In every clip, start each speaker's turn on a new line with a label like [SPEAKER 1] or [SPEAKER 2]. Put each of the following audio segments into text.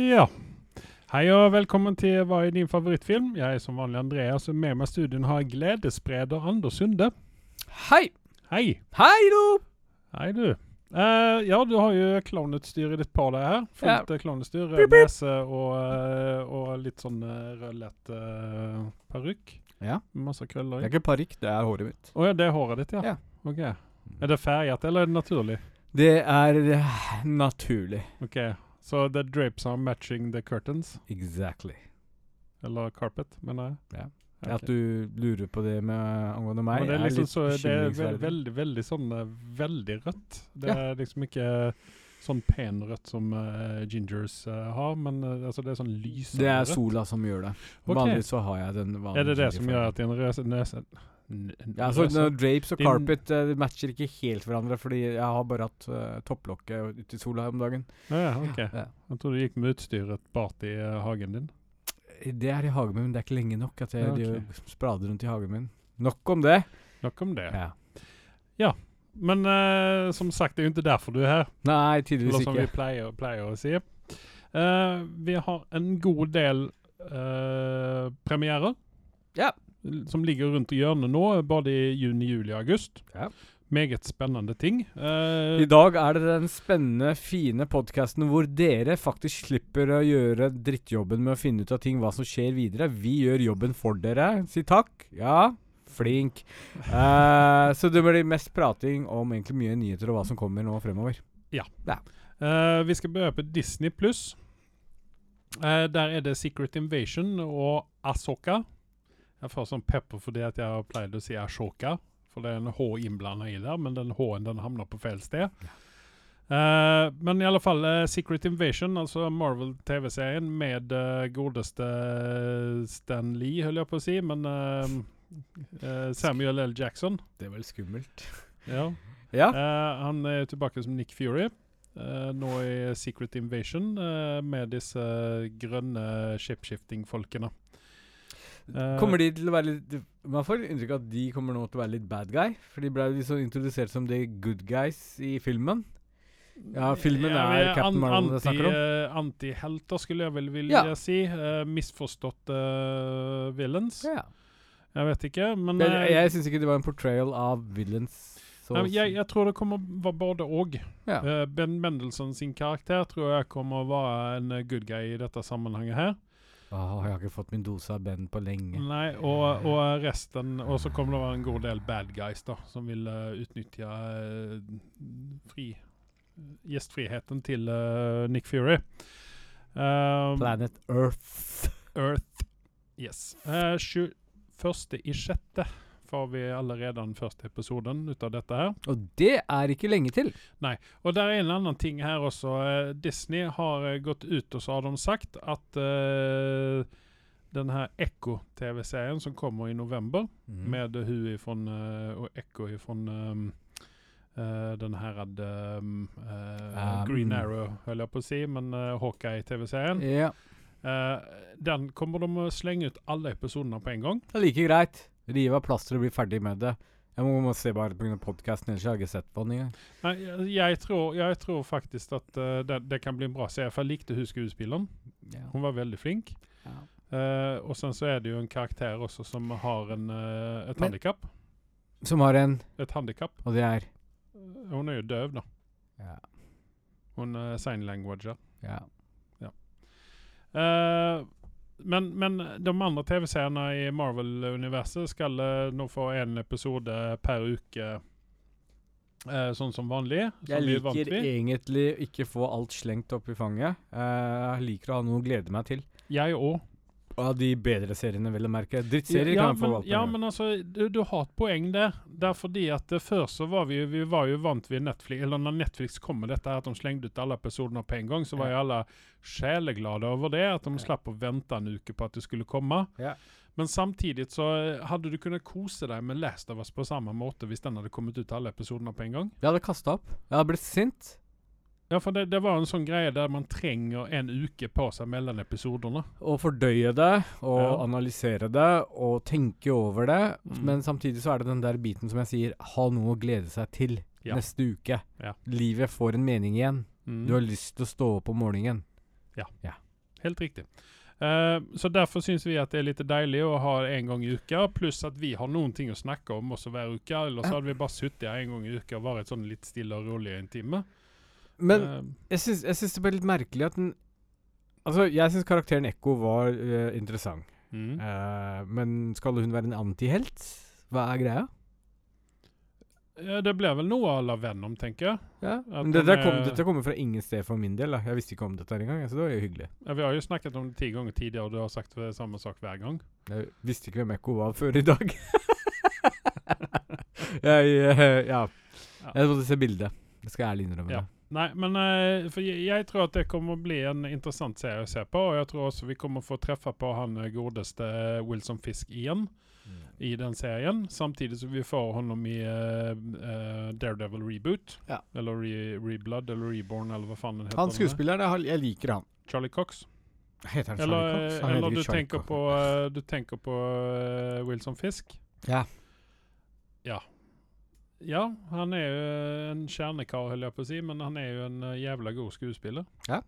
[SPEAKER 1] Ja. Hei og velkommen til Hva er din favorittfilm? Jeg er som vanlig Andreas, og med meg i studien har jeg gledesspreder Anders Sunde.
[SPEAKER 2] Hei!
[SPEAKER 1] Hei.
[SPEAKER 2] Hei, du!
[SPEAKER 1] Hei, du. Uh, ja, du har jo klovnutstyr i ditt par der her. Fullt
[SPEAKER 2] Ja.
[SPEAKER 1] klovnutstyr.
[SPEAKER 2] Pip,
[SPEAKER 1] Rød nese og, eh, og litt sånn uh, rødlett uh, parykk.
[SPEAKER 2] Ja.
[SPEAKER 1] Masse krøller
[SPEAKER 2] Det er ikke parykk, det er håret mitt.
[SPEAKER 1] Å ja, det er håret ditt, ja.
[SPEAKER 2] Ja.
[SPEAKER 1] Ok. Er det ferget, eller er det naturlig?
[SPEAKER 2] Det er eh, naturlig.
[SPEAKER 1] Ok. Så the drapes are matching the curtains?
[SPEAKER 2] Exactly.
[SPEAKER 1] Eller carpet, mener jeg.
[SPEAKER 2] Ja.
[SPEAKER 1] Okay.
[SPEAKER 2] At du lurer på det med angående meg,
[SPEAKER 1] Men det er liksom så, det er ve veldig, veldig sånn eh, veldig rødt. Det
[SPEAKER 2] Ja.
[SPEAKER 1] er liksom ikke sånn penrødt som uh, gingers uh, har, men uh, altså det er sånn lysere
[SPEAKER 2] Det er
[SPEAKER 1] rødt.
[SPEAKER 2] sola som gjør det.
[SPEAKER 1] Okay.
[SPEAKER 2] Vanligvis så har jeg den vanlige
[SPEAKER 1] Er det det som gjør at din nese
[SPEAKER 2] ja, altså,
[SPEAKER 1] røse-
[SPEAKER 2] Drapes og carpet uh, matcher ikke helt hverandre, fordi jeg har bare hatt uh, topplokket ute i sola om dagen.
[SPEAKER 1] Ja, ok.
[SPEAKER 2] Ja.
[SPEAKER 1] Jeg tror du gikk med utstyret bart i uh, hagen din.
[SPEAKER 2] Det er i hagen min, men det er ikke lenge nok at jeg
[SPEAKER 1] Ja,
[SPEAKER 2] okay. sprader rundt i hagen min. Nok om det.
[SPEAKER 1] Nok om det.
[SPEAKER 2] Ja.
[SPEAKER 1] Men uh, som sagt, det er jo ikke derfor du er her.
[SPEAKER 2] Nei,
[SPEAKER 1] Eller
[SPEAKER 2] tydeligvis
[SPEAKER 1] som vi pleier, pleier å si. Vi har en god del premierer.
[SPEAKER 2] Ja.
[SPEAKER 1] Som ligger rundt hjørnet nå, både i juni, juli og august.
[SPEAKER 2] Ja.
[SPEAKER 1] Meget spennende ting. Uh,
[SPEAKER 2] I dag er det den spennende, fine podkasten hvor dere faktisk slipper å gjøre drittjobben med å finne ut av ting, hva som skjer videre. Vi gjør jobben for dere. Si takk. Ja, flink. Uh, så det blir mest prating om egentlig mye nyheter og hva som kommer nå fremover.
[SPEAKER 1] eh, vi skal begynne på Disney pluss. der er det Secret Invasion og Asoka. Jeg får sånn pepper fordi at jeg har pleid å si Ashoka. For det er en H innblanda i der, men den H-en den havner på feil sted. Eh, men i alle fall uh, Secret Invasion, altså Marvel-TV-serien med uh, godeste Stan Lee, holder jeg på å si, men Samuel L. Jackson.
[SPEAKER 2] Det er vel skummelt.
[SPEAKER 1] Ja.
[SPEAKER 2] Ja.
[SPEAKER 1] Han er tilbake som Nick Fury. nå i Secret Invasion med disse grønne shapeshifting-folkene. Eh,
[SPEAKER 2] Kommer de til å være litt Man får inntrykk av at de kommer nå til å være litt bad guy. For de ble liksom introdusert som the good guys i filmen. Ja, filmen
[SPEAKER 1] Ja,
[SPEAKER 2] er Captain
[SPEAKER 1] an-
[SPEAKER 2] Marvel det snakker om.
[SPEAKER 1] anti- eh, Antihelter, skulle jeg vel vilje
[SPEAKER 2] Ja.
[SPEAKER 1] si. Uh, misforståtte uh, villains.
[SPEAKER 2] Ja.
[SPEAKER 1] Jeg vet ikke, men
[SPEAKER 2] Jeg,
[SPEAKER 1] eh,
[SPEAKER 2] jeg syns ikke det var en portrayal av villains. Så,
[SPEAKER 1] Nei, jeg, jeg tror det kommer være både og.
[SPEAKER 2] Ja.
[SPEAKER 1] Uh, ben Mendelssohn sin karakter tror jeg kommer å være en eh, good guy i dette sammenhenget her.
[SPEAKER 2] Åh, jeg har ikke fått min dose av Ben på lenge.
[SPEAKER 1] Nei, og, og resten Og så kommer det være en god del bad guys da som vil uh, utnytte uh, fri gjestfriheten til uh, Nick Fury.
[SPEAKER 2] Planet Earth.
[SPEAKER 1] Earth. Yes. Uh, første i sjette får vi allerede den første episoden ut av dette her.
[SPEAKER 2] Og det er ikke lenge til. Nei.
[SPEAKER 1] Og det er en annen ting her også. Eh, Disney har eh, gått ut og så har de sagt at uh, den her Ekko-TV-serien som kommer i november,
[SPEAKER 2] mm.
[SPEAKER 1] med hun ifrån, uh, og Ekko ifrån um, uh, den her eh,
[SPEAKER 2] Um,
[SPEAKER 1] Green Arrow, holder jeg på å si, men Hawkeye-TV-serien. Eh, den kommer de å slenge ut alle episodene på en gang.
[SPEAKER 2] Det er like greit. Rive av plasteret og bli ferdig med det. Jeg må, må se bare pga. podkasten, ellers har jeg ikke sett på den engang.
[SPEAKER 1] Nei, jeg, jeg, tror, jeg tror faktisk at uh, det, det kan bli en bra serie, for jeg likte hun skuespilleren.
[SPEAKER 2] Ja.
[SPEAKER 1] Hun var veldig flink.
[SPEAKER 2] Ja.
[SPEAKER 1] Uh, og sen så er det jo en karakter også som har en, uh, et handikap.
[SPEAKER 2] Som har en
[SPEAKER 1] Et handikap.
[SPEAKER 2] Og det er
[SPEAKER 1] Hun er jo døv, da.
[SPEAKER 2] Ja.
[SPEAKER 1] Hun er sign languager.
[SPEAKER 2] ja.
[SPEAKER 1] Eh, men, men de andre TV-seerne i Marvel-universet skal eh, nå få én episode per uke, eh, sånn som vanlig. Som
[SPEAKER 2] Jeg
[SPEAKER 1] er
[SPEAKER 2] liker egentlig ikke få alt slengt opp i fanget. Eh, jeg liker å ha noe å glede meg til.
[SPEAKER 1] Jeg òg.
[SPEAKER 2] Av de bedre seriene, vil jeg merke. Drittserier
[SPEAKER 1] ja,
[SPEAKER 2] kan jeg få valgt
[SPEAKER 1] ja, men altså, du, du har et poeng der. Det er fordi at eh, før så var vi, vi var jo vant ved Netflix, eller når Netflix kom med dette her, at de slengte ut alle episodene på en gang, så var jo alle sjeleglade over det, at de slapp å vente en uke på at det skulle komme.
[SPEAKER 2] Ja.
[SPEAKER 1] Men samtidig så eh, hadde du kunnet kose deg med Last of Us på samme måte hvis den hadde kommet ut alle episodene på en gang.
[SPEAKER 2] Jeg hadde kasta opp. Jeg hadde blitt sint.
[SPEAKER 1] Ja, for det, det var en sånn greie der man trenger en uke på seg mellom episodene.
[SPEAKER 2] Å fordøye det, og
[SPEAKER 1] Ja.
[SPEAKER 2] analysere det, og tenke over det.
[SPEAKER 1] Mm.
[SPEAKER 2] Men samtidig så er det den der biten som jeg sier, ha noe å glede seg til
[SPEAKER 1] Ja.
[SPEAKER 2] neste uke.
[SPEAKER 1] Ja.
[SPEAKER 2] Livet får en mening igjen.
[SPEAKER 1] Mm.
[SPEAKER 2] Du har lyst til å stå opp om morgenen.
[SPEAKER 1] Ja. helt riktig. Uh, så derfor syns vi at det er litt deilig å ha en gang i uka, pluss at vi har noen ting å snakke om også hver uke. Ellers hadde vi bare sittet her en gang i uka og vært sånn litt stille og rolig en time.
[SPEAKER 2] Men
[SPEAKER 1] Eh,
[SPEAKER 2] jeg syns, jeg syns det ble litt merkelig at den Altså, jeg syns karakteren Ekko var uh, interessant.
[SPEAKER 1] mm.
[SPEAKER 2] Uh, men skal hun være en antihelt? Hva er greia?
[SPEAKER 1] Ja, det blir vel noe à la Venom, tenker jeg.
[SPEAKER 2] Ja. Men dette, kom, dette kommer fra ingen sted for min del. da Jeg visste ikke om dette engang, så det var jo hyggelig.
[SPEAKER 1] Ja, vi har jo snakket om det ti ganger tidligere, og du har sagt det samme sak hver gang.
[SPEAKER 2] Jeg visste ikke hvem Ekko var før i dag. jeg, uh, ja.
[SPEAKER 1] Ja.
[SPEAKER 2] Jeg måtte se bildet. Det skal jeg ærlig innrømme.
[SPEAKER 1] Ja. Nei, men eh, for jeg, jeg tror at det kommer å bli en interessant serie å se på. Og jeg tror også vi kommer å få treffe på han eh, godeste eh, Wilson Fisk igjen i den serien. Samtidig som vi får honom i uh, uh, Daredevil Reboot.
[SPEAKER 2] Ja.
[SPEAKER 1] Eller re, Reblood eller Reborn, eller hva faen den heter.
[SPEAKER 2] Han skuespilleren, jeg, jeg liker han.
[SPEAKER 1] Charlie Cox.
[SPEAKER 2] Heter han
[SPEAKER 1] Eller,
[SPEAKER 2] Charlie Cox? Han
[SPEAKER 1] eller du, tenker på, uh, du tenker på Wilson Fisk.
[SPEAKER 2] Ja.
[SPEAKER 1] Ja. Ja, han er jo en kjernekar, holder jeg på å si, men han er jo en eh, jævla god skuespiller.
[SPEAKER 2] Ja.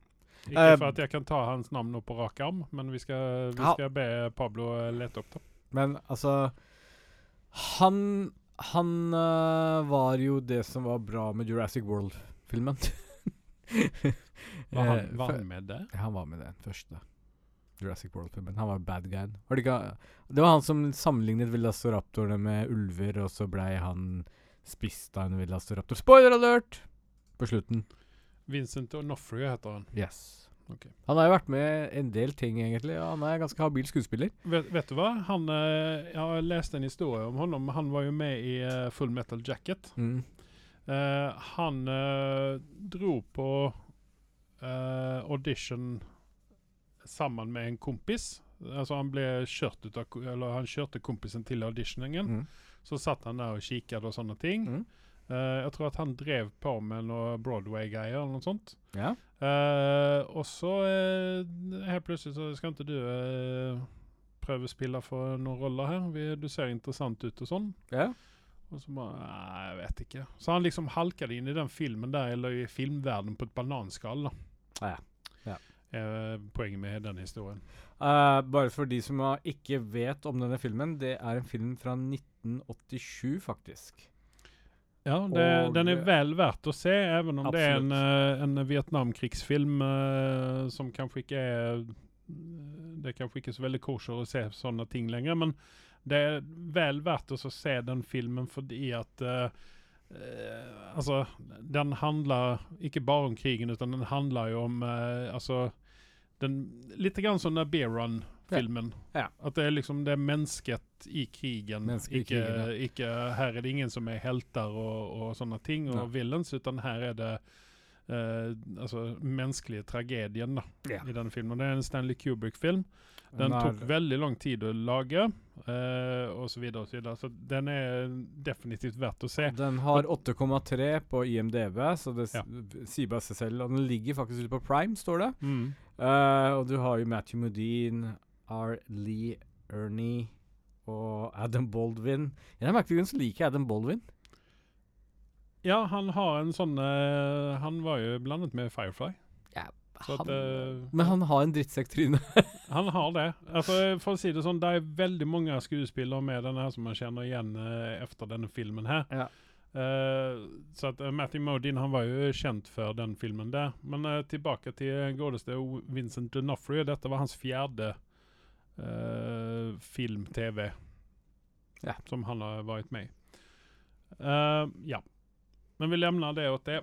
[SPEAKER 1] Ikke
[SPEAKER 2] Eh,
[SPEAKER 1] for at jeg kan ta hans navn nå på rak arm, men vi skal, vi
[SPEAKER 2] Ja.
[SPEAKER 1] skal be Pablo eh, lete opp det.
[SPEAKER 2] Men altså Han Han uh, var jo det som var bra med Jurassic World-filmen.
[SPEAKER 1] Var han,
[SPEAKER 2] Eh,
[SPEAKER 1] var han med der?
[SPEAKER 2] Han var med den første. Jurassic World-filmen. Han var bad guyen. Det, det var han som sammenlignet velociraptorene med ulver, og så blei han spist av en velociraptor. Spoiler alert! På slutten.
[SPEAKER 1] Vincent Onofrio heter han.
[SPEAKER 2] Yes.
[SPEAKER 1] Okay.
[SPEAKER 2] Han har jo vært med en del ting, egentlig. og Han er ganske habil skuespiller.
[SPEAKER 1] Vet, vet du hva? Han, eh, jeg har lest en historie om honom. Han var jo med i eh, Full Metal Jacket.
[SPEAKER 2] Mm.
[SPEAKER 1] Uh, han uh, dro på uh, audition sammen med en kompis. Altså han ble kjørt ut av, eller han kjørte kompisen til auditioningen.
[SPEAKER 2] Mm.
[SPEAKER 1] Så satt han der og kikket og sånne ting.
[SPEAKER 2] Mm.
[SPEAKER 1] Uh, jeg tror at han drev på med noe Broadway-greier eller noe sånt.
[SPEAKER 2] Ja.
[SPEAKER 1] Uh, og så uh, helt plutselig så skal ikke du prøve å spille for noen roller her. Vi, du ser interessant ut og sånn.
[SPEAKER 2] ja.
[SPEAKER 1] Og så bare Nei, jeg vet ikke. Så han liksom halket inn i den filmen der, eller i filmverdenen, på et bananskall.
[SPEAKER 2] Ja, ja.
[SPEAKER 1] Poenget med den historien.
[SPEAKER 2] Uh, bare for de som ikke vet om denne filmen, det er en film fra 1987, faktisk.
[SPEAKER 1] Ja, det,
[SPEAKER 2] Og-
[SPEAKER 1] den er vel verdt å se, even om det er en, eh, en Vietnamkrigsfilm uh, som kanskje ikke er Det er kanskje ikke så veldig kosher å se sånne ting lenger, men det er vel verdt å se den filmen fordi at uh, uh, Altså, den handler ikke bare om krigen, utan den handler jo om Altså den, Litt grann som den Bear Run-filmen.
[SPEAKER 2] Ja.
[SPEAKER 1] At det er liksom det er i krigen.
[SPEAKER 2] Mennesket i
[SPEAKER 1] ikke,
[SPEAKER 2] krigen,
[SPEAKER 1] ikke, her er det ingen som er helter og, og sånne ting, og villains, utan her er det Uh, altså menneskelige tragedien da,
[SPEAKER 2] Ja.
[SPEAKER 1] i denne filmen. Det er en Stanley Kubrick-film. Den tok veldig lang tid å lage, uh, og så videre og så videre. Så den er definitivt verdt å se.
[SPEAKER 2] Den har 8,3 på IMDb, så det
[SPEAKER 1] Ja.
[SPEAKER 2] sier bare seg selv. Og den ligger faktisk ute på Prime, står det.
[SPEAKER 1] Mm.
[SPEAKER 2] Uh, og du har jo Matthew Modine, R. Lee Ernie og Adam Baldwin. Jeg merkelige grunn som liker Adam Baldwin.
[SPEAKER 1] Ja, han har en sånn uh, Han var jo blandet med Firefly. Så at,
[SPEAKER 2] Han,
[SPEAKER 1] eh,
[SPEAKER 2] men han har en drittsekktryne.
[SPEAKER 1] Han har det. Altså, for å si det sånn, det er veldig mange skuespillere med denne her som man kjenner igjen uh, etter denne filmen her.
[SPEAKER 2] Ja.
[SPEAKER 1] Så at uh, Matthew Modine han var jo kjent for den filmen der. Men tilbake til godeste Vincent D'Onofrio. Dette var hans fjerde eh, film-TV
[SPEAKER 2] Ja.
[SPEAKER 1] som han har vært med i. Uh, ja. Men vi lämnar det åt det.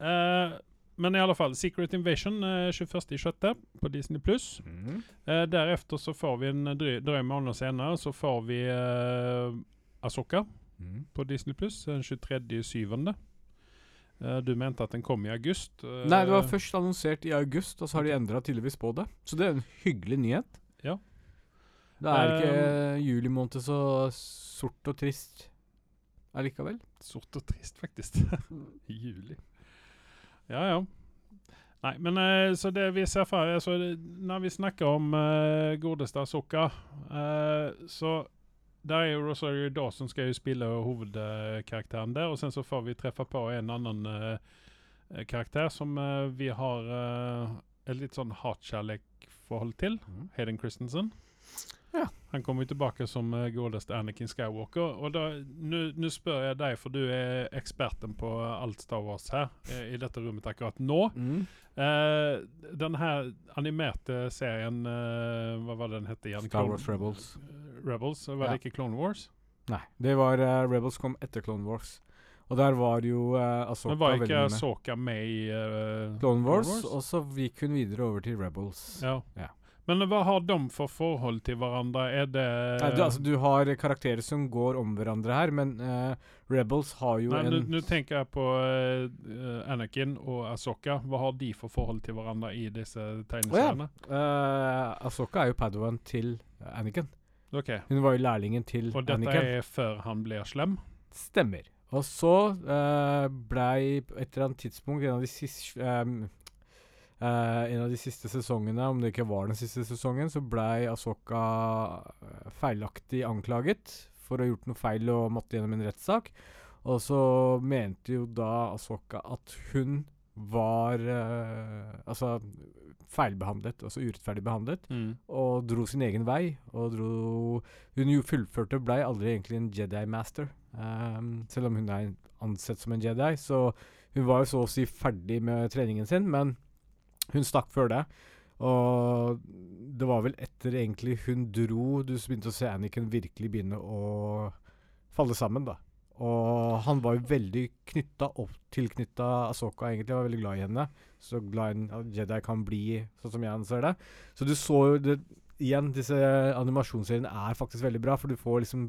[SPEAKER 1] Uh, men i alla fall, Secret Invasion uh, 21.6 på Disney+. Plus.
[SPEAKER 2] Mm.
[SPEAKER 1] Därefter så får vi en drøy måned senere så får vi uh, Asoka
[SPEAKER 2] Mm.
[SPEAKER 1] på Disney Plus den 23.7. Uh, du mente at den kom i august.
[SPEAKER 2] Nei, det var først annonsert i august, og så har de endra tydeligvis på det. Så det er en hyggelig nyhet.
[SPEAKER 1] Ja.
[SPEAKER 2] Det er ikke juli måned så sort og trist allikevel.
[SPEAKER 1] Sort og trist, faktisk. Juli. Ja, ja. Nei, men eh, så det vi ser for altså, Når vi snakker om uh, godeste Asoka, uh, så der er jo Rosario Dawson skal jo spille hovedkarakteren der, og sen så får vi treffe på en annen eh, karakter som eh, vi har eh, et litt sånn hatkjærlighetsforhold til. Hayden Christensen.
[SPEAKER 2] Ja.
[SPEAKER 1] Han kommer jo tilbake som uh, godeste Anakin Skywalker. Og da, nå spør jeg deg, for du er eksperten på alt Star Wars her eh, i dette rommet akkurat nå.
[SPEAKER 2] Mm.
[SPEAKER 1] Uh, den her animerte serien uh, Hva var det den het igjen?
[SPEAKER 2] Star Wars Rebels.
[SPEAKER 1] Rebels, Var
[SPEAKER 2] Ja.
[SPEAKER 1] det ikke Clone Wars?
[SPEAKER 2] Nei, det var Rebels kom etter Clone Wars. Og der var jo uh, Asoka
[SPEAKER 1] Men var ikke
[SPEAKER 2] Asoka med.
[SPEAKER 1] I uh,
[SPEAKER 2] Clone Wars,
[SPEAKER 1] Wars?
[SPEAKER 2] og så gikk hun videre over til Rebels.
[SPEAKER 1] Ja.
[SPEAKER 2] Ja.
[SPEAKER 1] Men hva har de for forhold til hverandre? Er det
[SPEAKER 2] Nei, du, altså, du har karakterer som går om hverandre her, men uh, Rebels har jo
[SPEAKER 1] Nei,
[SPEAKER 2] en
[SPEAKER 1] nå- tenker jeg på uh, Anakin og Asoka. Hva har de for forhold til hverandre i disse tegneseriene?
[SPEAKER 2] uh, Asoka er jo padawan til Anakin.
[SPEAKER 1] Okay.
[SPEAKER 2] Hun var jo lærlingen til Anakin.
[SPEAKER 1] Og dette
[SPEAKER 2] Anakin.
[SPEAKER 1] er før han blir slem?
[SPEAKER 2] Stemmer. Og så uh, blei på et eller annet tidspunkt en av de siste um, uh, En av de siste sesongene, om det ikke var den siste sesongen, så blei Asoka eh, feilaktig anklaget for å ha gjort noe feil og måtte gjennom en rettssak. Og så mente jo da Asoka at hun var uh, Altså feilbehandlet, altså urettferdig behandlet og dro sin egen vei. Og dro Hun jo fullførte blei aldri egentlig en Jedi Master. Ehm, selv om hun er ansett som en Jedi. Så hun var jo så å si ferdig med treningen sin, men hun stakk før det. Og det var vel etter egentlig hun dro du begynte å se Anniken virkelig begynne å falle sammen, da. Og han var jo veldig knytta opp tilknytta Asoka, egentlig. Var veldig glad i henne. Så glad en Jedi kan bli, sånn som jeg anser det. Så du så jo det Igjen, disse animasjonsseriene er faktisk veldig bra, for du får liksom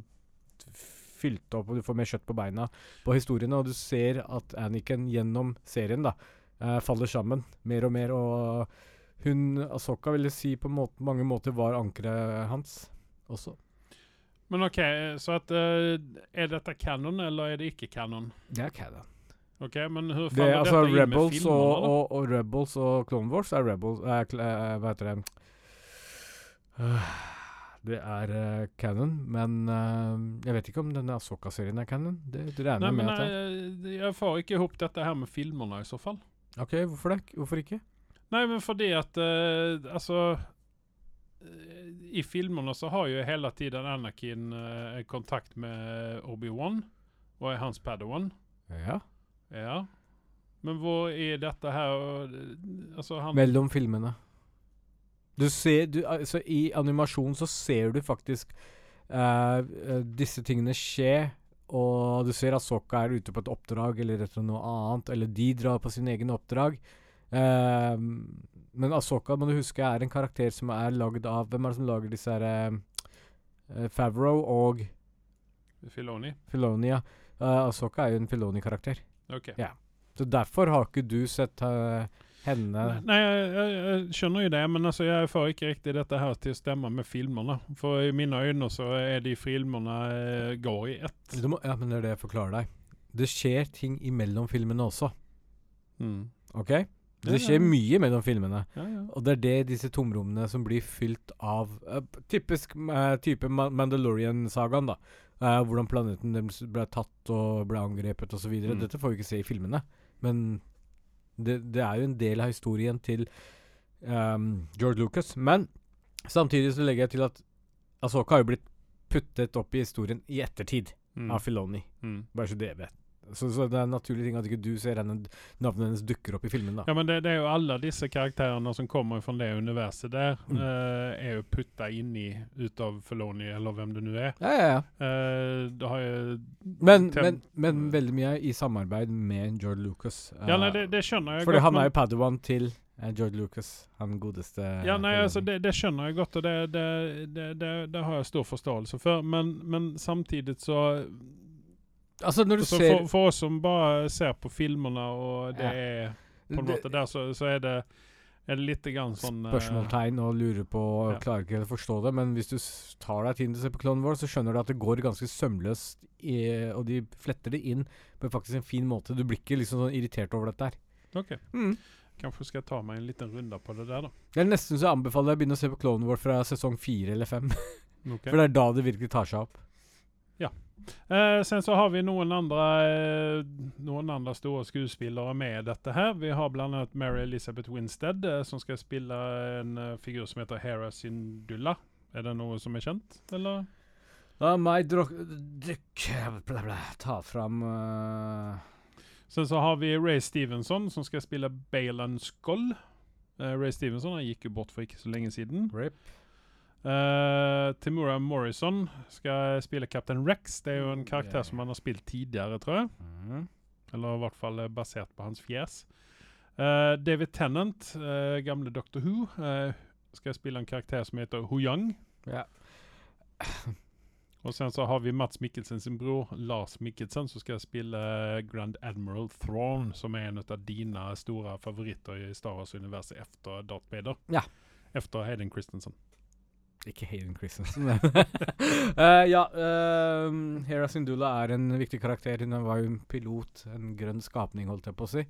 [SPEAKER 2] fylt opp, og du får mer kjøtt på beina på historiene. Og du ser at Anniken gjennom serien da eh, faller sammen mer og mer. Og hun, Asoka, vil jeg si på måte, mange måter var ankeret hans også.
[SPEAKER 1] Men OK, så at uh, Er dette canon, eller er det ikke canon?
[SPEAKER 2] Det er canon.
[SPEAKER 1] Ok, Men hvordan
[SPEAKER 2] Det,
[SPEAKER 1] faller
[SPEAKER 2] altså,
[SPEAKER 1] dette inn med
[SPEAKER 2] Rebels
[SPEAKER 1] filmene?
[SPEAKER 2] og,
[SPEAKER 1] da?
[SPEAKER 2] og, og Rebels og Clone Wars er Rebels eh, Hva heter det? Øh, det er uh, canon, men uh, jeg vet ikke om denne Asoka-serien er canon. Det, det regner jeg med at det er.
[SPEAKER 1] jeg, jeg får ikke ihop dette her med filmene, i så fall.
[SPEAKER 2] Ok, hvorfor det? Hvorfor ikke?
[SPEAKER 1] Nei, men fordi at uh, Altså eh, I filmene så har jo hele tiden Anakin uh, kontakt med Obi-Wan og er hans padawan.
[SPEAKER 2] Ja.
[SPEAKER 1] Ja. Men hvor er dette her eh, Altså, han
[SPEAKER 2] Mellom filmene. Du ser du, altså, I animasjon så ser du faktisk eh, disse tingene skje. Og du ser at Sokka er ute på et oppdrag eller etter noe annet. Eller de drar på sine egne oppdrag. Eh, men Asoka må du huske er en karakter som er lagd av Hvem er det som lager disse her uh, Favreau og
[SPEAKER 1] Filoni.
[SPEAKER 2] Filonia. Uh, Asoka er jo en Filoni-karakter.
[SPEAKER 1] Ok.
[SPEAKER 2] Ja. Så derfor har ikke du sett eh, henne
[SPEAKER 1] Nei, jeg, jeg, jeg skjønner jo det, men altså, jeg får ikke riktig dette her til å stemme med filmene. For i mine øyne så er de filmene eh, går i ett.
[SPEAKER 2] Du må, ja, men det er det jeg forklarer deg. Det skjer ting imellom filmene også.
[SPEAKER 1] Mm.
[SPEAKER 2] OK? Det skjer
[SPEAKER 1] ja.
[SPEAKER 2] mye mellom filmene.
[SPEAKER 1] Ja, ja.
[SPEAKER 2] Og det er det disse tomrommene som blir fylt av uh, Typisk uh, type Mandalorian-sagaen, da. Uh, hvordan planeten deres ble tatt og ble angrepet osv.
[SPEAKER 1] Mm.
[SPEAKER 2] Dette får vi ikke se i filmene. Men det, det er jo en del av historien til um, George Lucas. Men samtidig så legger jeg til at Asoka har jo blitt puttet opp i historien i ettertid
[SPEAKER 1] Mm.
[SPEAKER 2] av Filoni.
[SPEAKER 1] Mm.
[SPEAKER 2] Bare så det vet. Så, så det er en naturlig ting at ikke du ser henne, navnet hennes dukker opp i filmen, da.
[SPEAKER 1] Ja, men det, det er jo alle disse karakterene som kommer fra det universet der,
[SPEAKER 2] Mm.
[SPEAKER 1] uh, er jo putta inn i ut av Feloni, eller hvem det nå er.
[SPEAKER 2] Ja, ja, ja.
[SPEAKER 1] Uh,
[SPEAKER 2] Men, men, men veldig mye i samarbeid med George Lucas.
[SPEAKER 1] Ja, nei, det, det skjønner jeg
[SPEAKER 2] fordi
[SPEAKER 1] godt.
[SPEAKER 2] han er jo padawan til George Lucas, han godeste
[SPEAKER 1] Ja, nei, altså det, det skjønner jeg godt, og det, det, det, det, det har jeg stor forståelse for. Men, men samtidig så
[SPEAKER 2] Altså, når du
[SPEAKER 1] altså,
[SPEAKER 2] ser
[SPEAKER 1] for, for oss som bare ser på filmene, og det
[SPEAKER 2] Ja.
[SPEAKER 1] er på en
[SPEAKER 2] det-
[SPEAKER 1] måte der, så, så er det er det litt grann sånn eh,
[SPEAKER 2] spørsmålstegn og lurer på og
[SPEAKER 1] Ja.
[SPEAKER 2] klarer ikke helt å forstå det, men hvis du tar deg tiden til å se på Clone Wars, så skjønner du at det går ganske sømløst, i, og de fletter det inn på faktisk en fin måte. Du blir ikke liksom sånn irritert over dette her.
[SPEAKER 1] Ok.
[SPEAKER 2] Mm.
[SPEAKER 1] Kanskje skal jeg ta meg en liten runde på det der, da.
[SPEAKER 2] Det er nesten så jeg anbefaler deg å begynne å se på Clone Wars fra sesong fire eller fem.
[SPEAKER 1] okay.
[SPEAKER 2] For det er da det virkelig tar seg opp.
[SPEAKER 1] Eh, sen så har vi noen andre, eh, noen andre store skuespillere med dette her. Vi har annet Mary Elizabeth Winstead, eh, som skal spille en eh, figur som heter Hera Syndulla. Er det noe som er kjent, eller?
[SPEAKER 2] La meg bla, bla, Ta fram uh,
[SPEAKER 1] Sen så har vi Ray Stevenson, som skal spille Balan Skoll. Eh, Ray Stevenson han gikk jo bort for ikke så lenge siden.
[SPEAKER 2] Rip.
[SPEAKER 1] Eh, Timura Morrison skal spille Captain Rex. Det er jo en karakter som han har spilt tidligere, tror jeg.
[SPEAKER 2] Mm.
[SPEAKER 1] Eller i hvert fall eh, basert på hans fjes. Uh, David Tennant, uh, gamle Doctor Who, skal spille en karakter som heter Ho Young
[SPEAKER 2] Ja.
[SPEAKER 1] Og sen så har vi Mats Mikkelsen sin bror Lars Mikkelsen, som skal spille Grand Admiral Thrawn, som er en av dine store favoritter i Star Wars-universet etter Darth Vader.
[SPEAKER 2] Ja.
[SPEAKER 1] Efter Hayden Christensen.
[SPEAKER 2] Ikke Hayden Christensen. Eh, ja, uh, Hera Syndulla er en viktig karakter. Hun var jo en pilot, en grønn skapning, holdt jeg på å si.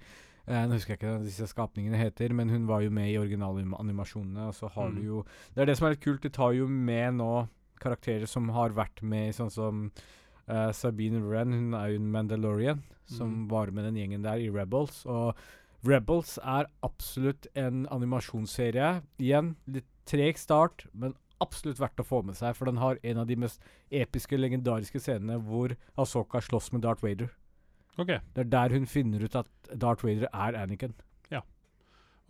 [SPEAKER 2] Uh, nå husker jeg ikke hva disse skapningene heter, men hun var jo med i originalanimasjonene. Og så har
[SPEAKER 1] Mm.
[SPEAKER 2] du jo Det er det som er litt kult, du tar jo med nå karakterer som har vært med i sånn som uh, Sabine Wren, hun er jo en Mandalorian, som
[SPEAKER 1] Mm.
[SPEAKER 2] var med den gjengen der i Rebels. Og Rebels er absolutt en animasjonsserie. Igjen, litt treg start, men absolutt verdt å få med seg, for den har en av de mest episke, legendariske scenene hvor Asoka slåss med Darth Vader.
[SPEAKER 1] Okay.
[SPEAKER 2] Det er der hun finner ut at Darth Vader er Anakin.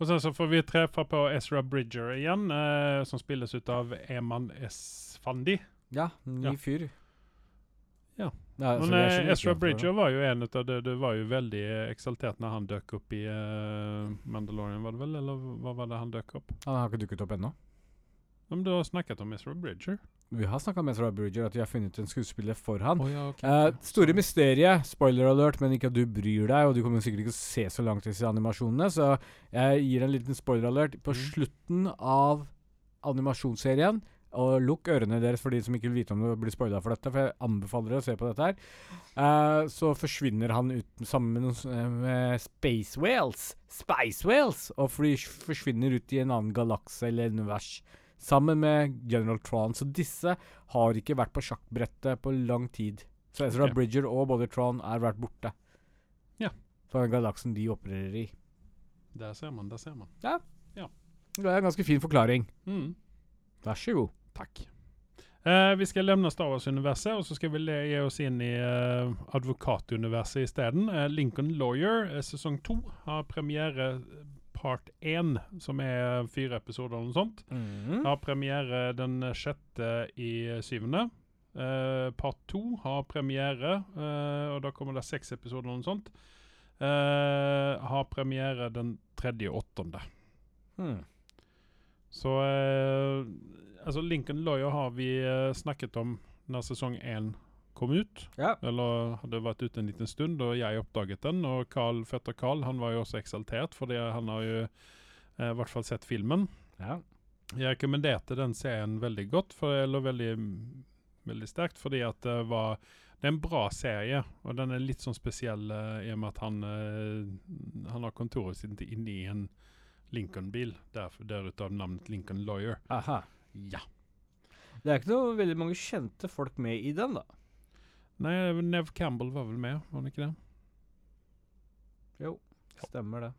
[SPEAKER 1] Og sen så får vi treffe på Ezra Bridger igjen, eh, som spilles ut av Eman Esfandi.
[SPEAKER 2] Ja, ny
[SPEAKER 1] Ja.
[SPEAKER 2] fyr.
[SPEAKER 1] Ja.
[SPEAKER 2] Ja,
[SPEAKER 1] Men
[SPEAKER 2] så vi er så
[SPEAKER 1] eh, Ezra Bridger var jo en av det Du var jo veldig eksaltert når han dukket opp i eh, Mandalorian, var det vel? Eller hva var det han dukket opp?
[SPEAKER 2] Han har ikke dukket opp ennå.
[SPEAKER 1] Men du har snakket om Ezra Bridger?
[SPEAKER 2] Vi har snakka med Ezra Bridger at vi har funnet en skuespiller for han.
[SPEAKER 1] Oh, ja, okay.
[SPEAKER 2] Eh, store mysteriet, spoiler alert, men ikke at du bryr deg, og du kommer sikkert ikke å se så langt disse animasjonene, så jeg gir en liten spoiler alert. På
[SPEAKER 1] Mm.
[SPEAKER 2] slutten av animasjonsserien, og lukk ørene deres for de som ikke vil vite om det blir spoila for dette, for jeg anbefaler dere å se på dette her, eh, så forsvinner han ut sammen med eh, med Space Whales, Spice Whales, og fly, forsvinner ut i en annen galakse eller univers. Sammen med General Tron. Så disse har ikke vært på sjakkbrettet på lang tid. Så Ezra
[SPEAKER 1] okay.
[SPEAKER 2] Bridger og både Tron er vært borte.
[SPEAKER 1] Ja.
[SPEAKER 2] Fra den galaksen de opererer i.
[SPEAKER 1] Der ser man, der ser man. Ja. ja.
[SPEAKER 2] Det er en ganske fin forklaring.
[SPEAKER 1] Mm.
[SPEAKER 2] Vær så god.
[SPEAKER 1] Takk. Uh, vi skal lämna Star Wars-universet og så skal vi ge oss inn i uh, advokatuniverset isteden. Uh, Lincoln Lawyer, uh, sesong to, har premiere part én, som er fire episoder eller noe sånt.
[SPEAKER 2] Mm.
[SPEAKER 1] Har premiere den sjette i syvende. Uh, part to har premiere, uh, og da kommer det seks episoder eller noe sånt. Uh, har premiere den tredje åttende.
[SPEAKER 2] Hmm.
[SPEAKER 1] Så altså Lincoln Lawyer har vi snakket om når sesong én kom ut.
[SPEAKER 2] Ja.
[SPEAKER 1] Eller hadde vært ute en liten stund, og jeg oppdaget den. Og Carl, fetter Carl han var jo også eksaltert, fordi han har jo eh, i hvert fall sett filmen.
[SPEAKER 2] ja.
[SPEAKER 1] Jeg rekommenderte den serien veldig godt, for, eller veldig, veldig sterkt, fordi at det var det er en bra serie, og den er litt sånn spesiell eh, i og med at han, eh, han har kontoret sitt inne i en Lincoln-bil. Derfor Derutav navnet Lincoln Lawyer.
[SPEAKER 2] Aha.
[SPEAKER 1] Ja.
[SPEAKER 2] Det er ikke noe veldig mange kjente folk med i den, da.
[SPEAKER 1] Nei, Nev Campbell var vel med, var han ikke det?
[SPEAKER 2] Jo, stemmer det.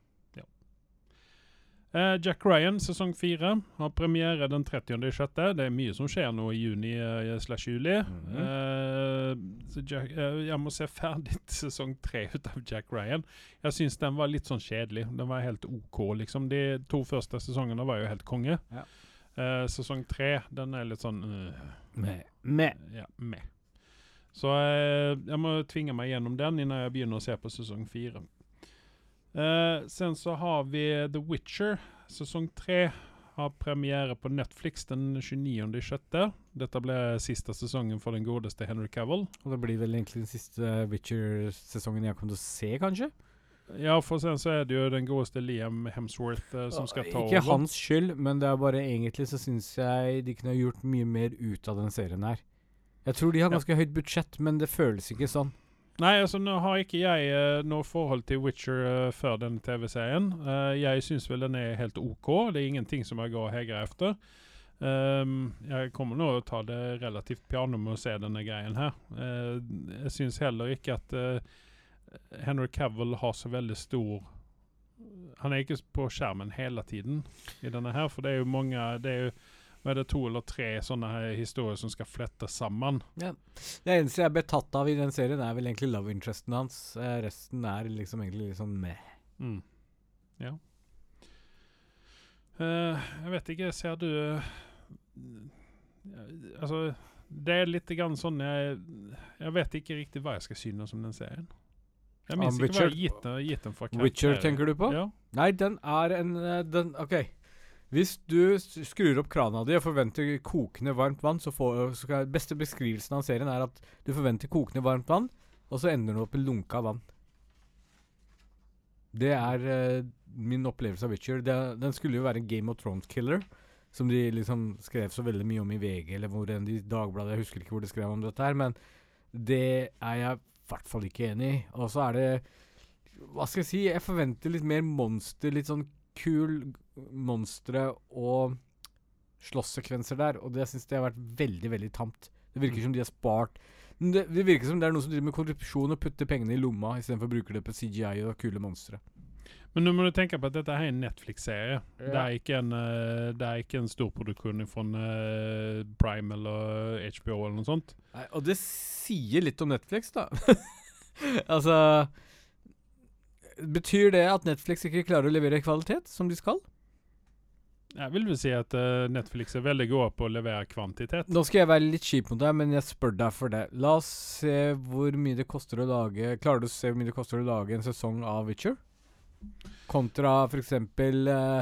[SPEAKER 1] Eh, Jack Ryan, sesong fire, har premiere den 30. i sjette. Det er mye som skjer nå i juni eh, slash juli.
[SPEAKER 2] Mhm.
[SPEAKER 1] Eh, så Jack, eh, jeg må se ferdig sesong tre ut av Jack Ryan. Jeg syns den var litt sånn kjedelig. Den var helt OK, liksom. De to første sesongene var jo helt konge.
[SPEAKER 2] Ja.
[SPEAKER 1] Eh, sesong tre, den er litt sånn uh,
[SPEAKER 2] Med. Med.
[SPEAKER 1] Ja, med. Så eh, jeg må tvinge meg gjennom den før jeg begynner å se på sesong fire. Eh, sen så har vi The Witcher. Sesong tre har premiere på Netflix den 29.6. Dette ble siste sesongen for den godeste Henry Cavill.
[SPEAKER 2] Og det blir vel egentlig den siste Witcher-sesongen jeg kommer til å se, kanskje?
[SPEAKER 1] Ja, for sen så er det jo den godeste Liam Hemsworth eh, som skal ta
[SPEAKER 2] Ikke
[SPEAKER 1] over.
[SPEAKER 2] hans skyld, men det er bare egentlig så syns jeg de kunne gjort mye mer ut av den serien her. Jeg tror de har ganske høyt budsjett, men det føles ikke sånn.
[SPEAKER 1] Nei, altså nå har ikke jeg uh, noe forhold til Witcher uh, før den TV-serien. Uh, jeg syns vel den er helt OK. Det er ingenting som jeg går og heger efter. Ehm, jeg kommer nå å ta det relativt piano med å se denne greien her. Uh, jeg syns heller ikke at Henry Cavill har så veldig stor Han er ikke på skjermen hele tiden i denne her, for det er jo mange Det er jo hva er det, to eller tre sånne her historier som skal flettes sammen.
[SPEAKER 2] Det eneste jeg ble tatt av i den serien, er vel egentlig love interesten hans. Eh, resten er liksom egentlig litt sånn meh.
[SPEAKER 1] Mm. Ja. Eh, jeg vet ikke, ser du eh, Altså, det er litt grann sånn jeg Jeg vet ikke riktig hva jeg skal synes om den serien. Jeg minnes ikke hva jeg har gitt, gitt den for
[SPEAKER 2] Witcher tenker du på?
[SPEAKER 1] Ja.
[SPEAKER 2] Nei, den er en eh, den, OK. Hvis du skrur opp krana di og forventer kokende varmt vann, så får så skal, beste beskrivelsen av serien er at du forventer kokende varmt vann, og så ender du opp med lunka vann. Det er uh, min opplevelse av Witcher. Det, den skulle jo være Game of Thrones-killer, som de liksom skrev så veldig mye om i VG, eller hvor enn i Dagbladet Jeg husker ikke hvor de skrev om dette her, men det er jeg i hvert fall ikke enig i. Og så er det Hva skal jeg si? Jeg forventer litt mer monster, litt sånn kul monstre og slåsssekvenser der, og det syns jeg har vært veldig, veldig tamt. Det virker
[SPEAKER 1] Mm.
[SPEAKER 2] som de har spart det, det virker som det er noen som driver med korrupsjon og putter pengene i lomma istedenfor å bruke det på CGI og kule monstre.
[SPEAKER 1] Men nå må du tenke på at dette her er en Netflix-serie.
[SPEAKER 2] Ja.
[SPEAKER 1] Det, er ikke en, eh, det er ikke en storproduksjon fra eh, Prime eller HBO eller noe sånt.
[SPEAKER 2] Nei, og det sier litt om Netflix, da. altså Betyr det at Netflix ikke klarer å levere kvalitet som de skal?
[SPEAKER 1] Jeg vil vel si at uh, Netflix er veldig gode på å levere kvantitet.
[SPEAKER 2] Nå skal jeg være litt kjip mot deg, men jeg spør deg for det. La oss se hvor mye det koster å lage Klarer du å se hvor mye det koster å lage en sesong av Witcher? Kontra f.eks. Uh,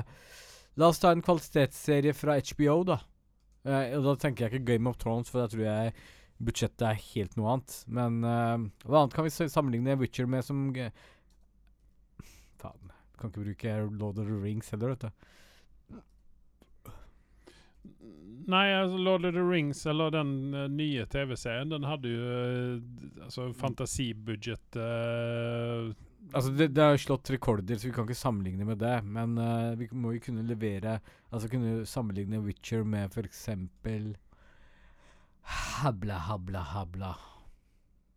[SPEAKER 2] la oss ta en kvalitetsserie fra HBO, da. Uh, og da tenker jeg ikke Game of Thrones, for da tror jeg budsjettet er helt noe annet. Men uh, hva annet kan vi sammenligne Witcher med som Faen. Kan ikke bruke Lord of the Rings heller, vet du.
[SPEAKER 1] Nei, Lord of the Rings, eller den uh, nye TV-serien, den hadde jo uh, altså fantasibudget uh,
[SPEAKER 2] Altså, det, det har slått rekorder, så vi kan ikke sammenligne med det. Men uh, vi må jo kunne levere Altså kunne sammenligne Witcher med eksempel Habla, habla, habla.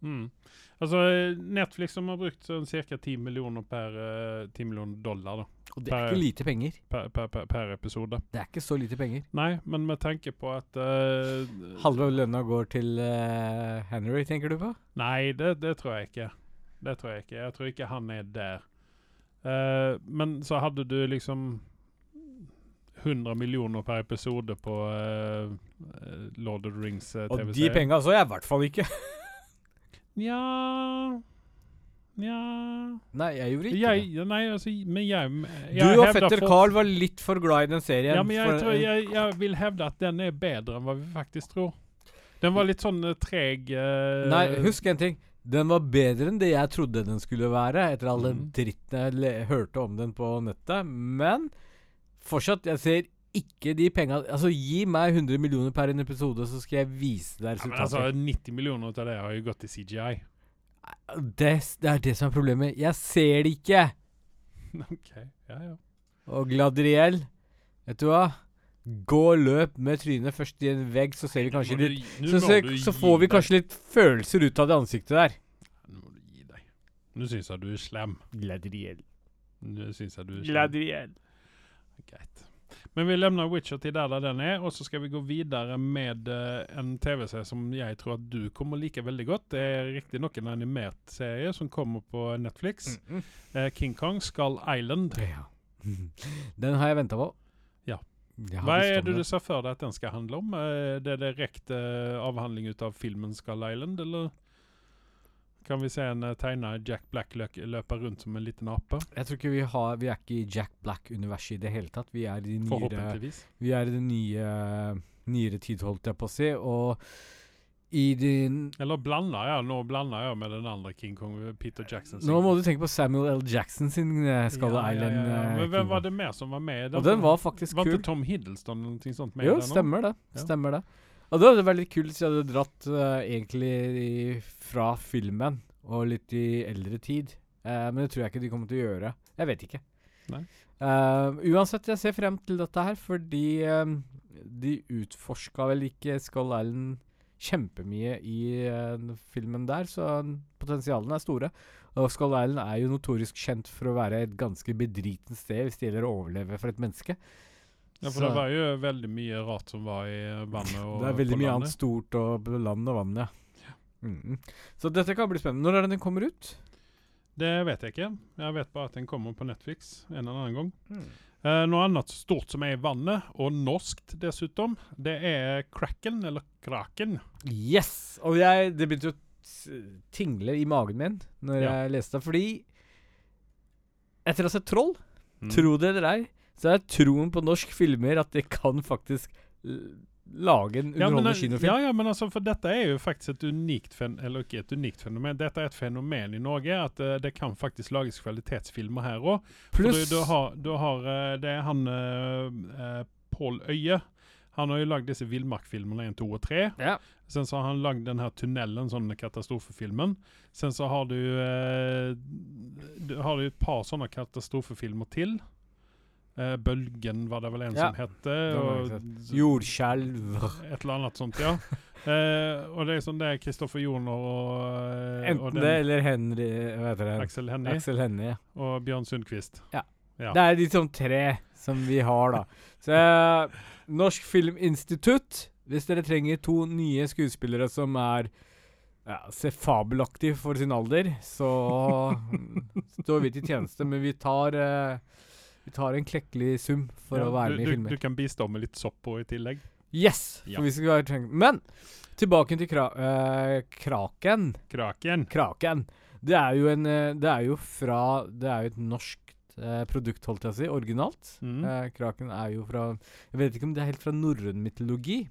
[SPEAKER 1] mm. Altså Netflix som har brukt sånn ca. 10 millioner per eh, 10 millioner dollar da,
[SPEAKER 2] Og det er ikke lite penger.
[SPEAKER 1] per, per, per, per episode.
[SPEAKER 2] Det er ikke så lite penger.
[SPEAKER 1] Nei, men vi tenker på at uh,
[SPEAKER 2] Halve lønna går til uh, Henry, tenker du på?
[SPEAKER 1] Nei, det, det tror jeg ikke. Det tror jeg ikke. Jeg tror ikke han er der. Uh, men så hadde du liksom 100 millioner per episode på eh, Lord of the Rings uh,
[SPEAKER 2] Og de penga så jeg i hvert fall ikke.
[SPEAKER 1] Nja Nja
[SPEAKER 2] Nei, jeg gjorde ikke
[SPEAKER 1] jeg,
[SPEAKER 2] det.
[SPEAKER 1] Nei, altså, men jeg, jeg
[SPEAKER 2] Du og fetter
[SPEAKER 1] for-
[SPEAKER 2] Carl var litt for glad i den serien.
[SPEAKER 1] Ja, men jeg,
[SPEAKER 2] for-
[SPEAKER 1] jeg, jeg vil hevde at den er bedre enn hva vi faktisk tror. Den var litt sånn eh, treg uh,
[SPEAKER 2] Nei, husk en ting. Den var bedre enn det jeg trodde den skulle være, etter all den
[SPEAKER 1] Mhm.
[SPEAKER 2] dritten jeg hørte om den på nettet. Men fortsatt, jeg ser ikke de penga Altså, gi meg 100 millioner per en episode, så skal jeg vise deg
[SPEAKER 1] ja, men
[SPEAKER 2] resultatet.
[SPEAKER 1] altså, 90 millioner av det har jo gått til CGI.
[SPEAKER 2] Det, det er det som er problemet. Jeg ser det ikke!
[SPEAKER 1] OK. Ja, ja.
[SPEAKER 2] Og Gladriel, vet du hva? Gå og løp med trynet først i en vegg, så ser vi kanskje litt så, så,
[SPEAKER 1] så
[SPEAKER 2] får vi kanskje litt følelser ut av det ansiktet der.
[SPEAKER 1] Nå må du gi deg. Nå syns jeg du er slem.
[SPEAKER 2] Gladriel.
[SPEAKER 1] Nå syns jeg du er slem. Greit. Men vi lämnar Witcher til der, den er, og så skal vi gå videre med eh, en TV-serie som jeg tror at du kommer like veldig godt. Det er riktignok en animert serie som kommer på Netflix. Eh, King Kong Skull Island.
[SPEAKER 2] Ja. Den har jeg venta på.
[SPEAKER 1] Ja. Hva er det du ser for deg at den skal handle om? Er det direkte eh, avhandling ut av filmen Skull Island, eller kan vi se en uh, tegna Jack Black løpe rundt som en liten ape?
[SPEAKER 2] Jeg tror ikke vi har Vi er ikke i Jack Black-universet i det hele tatt. Vi er i de nyere Vi er i den nye nyere tid, holdt jeg på å si. Og i din
[SPEAKER 1] Eller blander jeg? Nå blander jeg med den andre King Kong, Peter Jackson.
[SPEAKER 2] Nå må du tenke på Samuel L. Jackson sin uh, Skull
[SPEAKER 1] Ja, ja,
[SPEAKER 2] Island.
[SPEAKER 1] ja, ja.
[SPEAKER 2] eh,
[SPEAKER 1] Men hvem var det mer som var med i den?
[SPEAKER 2] Og den var faktisk
[SPEAKER 1] Var
[SPEAKER 2] kul.
[SPEAKER 1] ikke Tom Hiddleston eller noe sånt med i den? Jo,
[SPEAKER 2] stemmer det.
[SPEAKER 1] Ja.
[SPEAKER 2] Stemmer det. Og det hadde vært litt kult hvis jeg hadde dratt uh, egentlig i, fra filmen og litt i eldre tid. Uh, men det tror jeg ikke de kommer til å gjøre. Jeg vet ikke. Eh, uansett, jeg ser frem til dette her, fordi um, de utforska vel ikke Skull Island kjempemye i filmen der, så potensialene er store. Og Skull Island er jo notorisk kjent for å være et ganske bedriten sted hvis det gjelder å overleve for et menneske.
[SPEAKER 1] Ja, for
[SPEAKER 2] Så-
[SPEAKER 1] det var jo veldig mye rart som var i vannet og
[SPEAKER 2] det er veldig mye
[SPEAKER 1] landet.
[SPEAKER 2] annet stort og på land og vann, ja. Mm. Så dette kan bli spennende. Når er det den kommer ut?
[SPEAKER 1] Det vet jeg ikke. Jeg vet bare at den kommer på Netflix en eller annen gang. Eh, noe annet stort som er i vannet, og norskt dessuten, det er Kraken, eller Kraken.
[SPEAKER 2] Yes! Og jeg, det begynte å tingle i magen min når
[SPEAKER 1] Ja.
[SPEAKER 2] jeg leste det, fordi etter å ha sett Troll,
[SPEAKER 1] Mm.
[SPEAKER 2] tro det eller ei, så er troen på norsk filmer at det kan faktisk lage en underholdende
[SPEAKER 1] ja,
[SPEAKER 2] kinofilm.
[SPEAKER 1] ja, ja, men altså, for dette er jo faktisk et unikt fenomen, eller ikke et unikt fenomen, dette er et fenomen i Norge, at uh, det kan faktisk lages kvalitetsfilmer her òg.
[SPEAKER 2] Pluss
[SPEAKER 1] Du, du har, du har uh, Det er han uh, Pål Øye. Han har jo lagd disse villmarkfilmene 1, 2 og 3.
[SPEAKER 2] ja.
[SPEAKER 1] Sen så har han lagd den her tunnelen, sånn katastrofefilmen. Sen så har du, eh, du har du et par sånne katastrofefilmer til. Eh, Bølgen var det vel en
[SPEAKER 2] Ja,
[SPEAKER 1] som hette.
[SPEAKER 2] den
[SPEAKER 1] Og,
[SPEAKER 2] Jordskjelv
[SPEAKER 1] et eller annet sånt, ja. Eh, og det er sånn det er Kristoffer Joner og, eh, og
[SPEAKER 2] Enten det eller Henry Hva heter det?
[SPEAKER 1] Aksel Hennie
[SPEAKER 2] Aksel Hennie. ja.
[SPEAKER 1] og Bjørn Sundquist. Ja.
[SPEAKER 2] Det er de sånn tre som vi har, da. Så eh, Norsk Filminstitutt, hvis dere trenger to nye skuespillere som er ja, ser fabelaktige for sin alder, så står vi til tjeneste. Men vi tar eh, Vi tar en klekkelig sum for
[SPEAKER 1] Ja,
[SPEAKER 2] å være
[SPEAKER 1] du,
[SPEAKER 2] med i filmer.
[SPEAKER 1] du kan bistå med litt sopp på i tillegg.
[SPEAKER 2] Yes!
[SPEAKER 1] Ja.
[SPEAKER 2] For vi skal være Men tilbake til kra eh, Kraken.
[SPEAKER 1] Kraken.
[SPEAKER 2] Kraken. Det er jo en eh, Det er jo fra Det er jo et norsk eh, produkt, holdt jeg å si. Originalt.
[SPEAKER 1] Mm.
[SPEAKER 2] Eh, kraken er jo fra Jeg vet ikke om det er helt fra norrøn mytologi.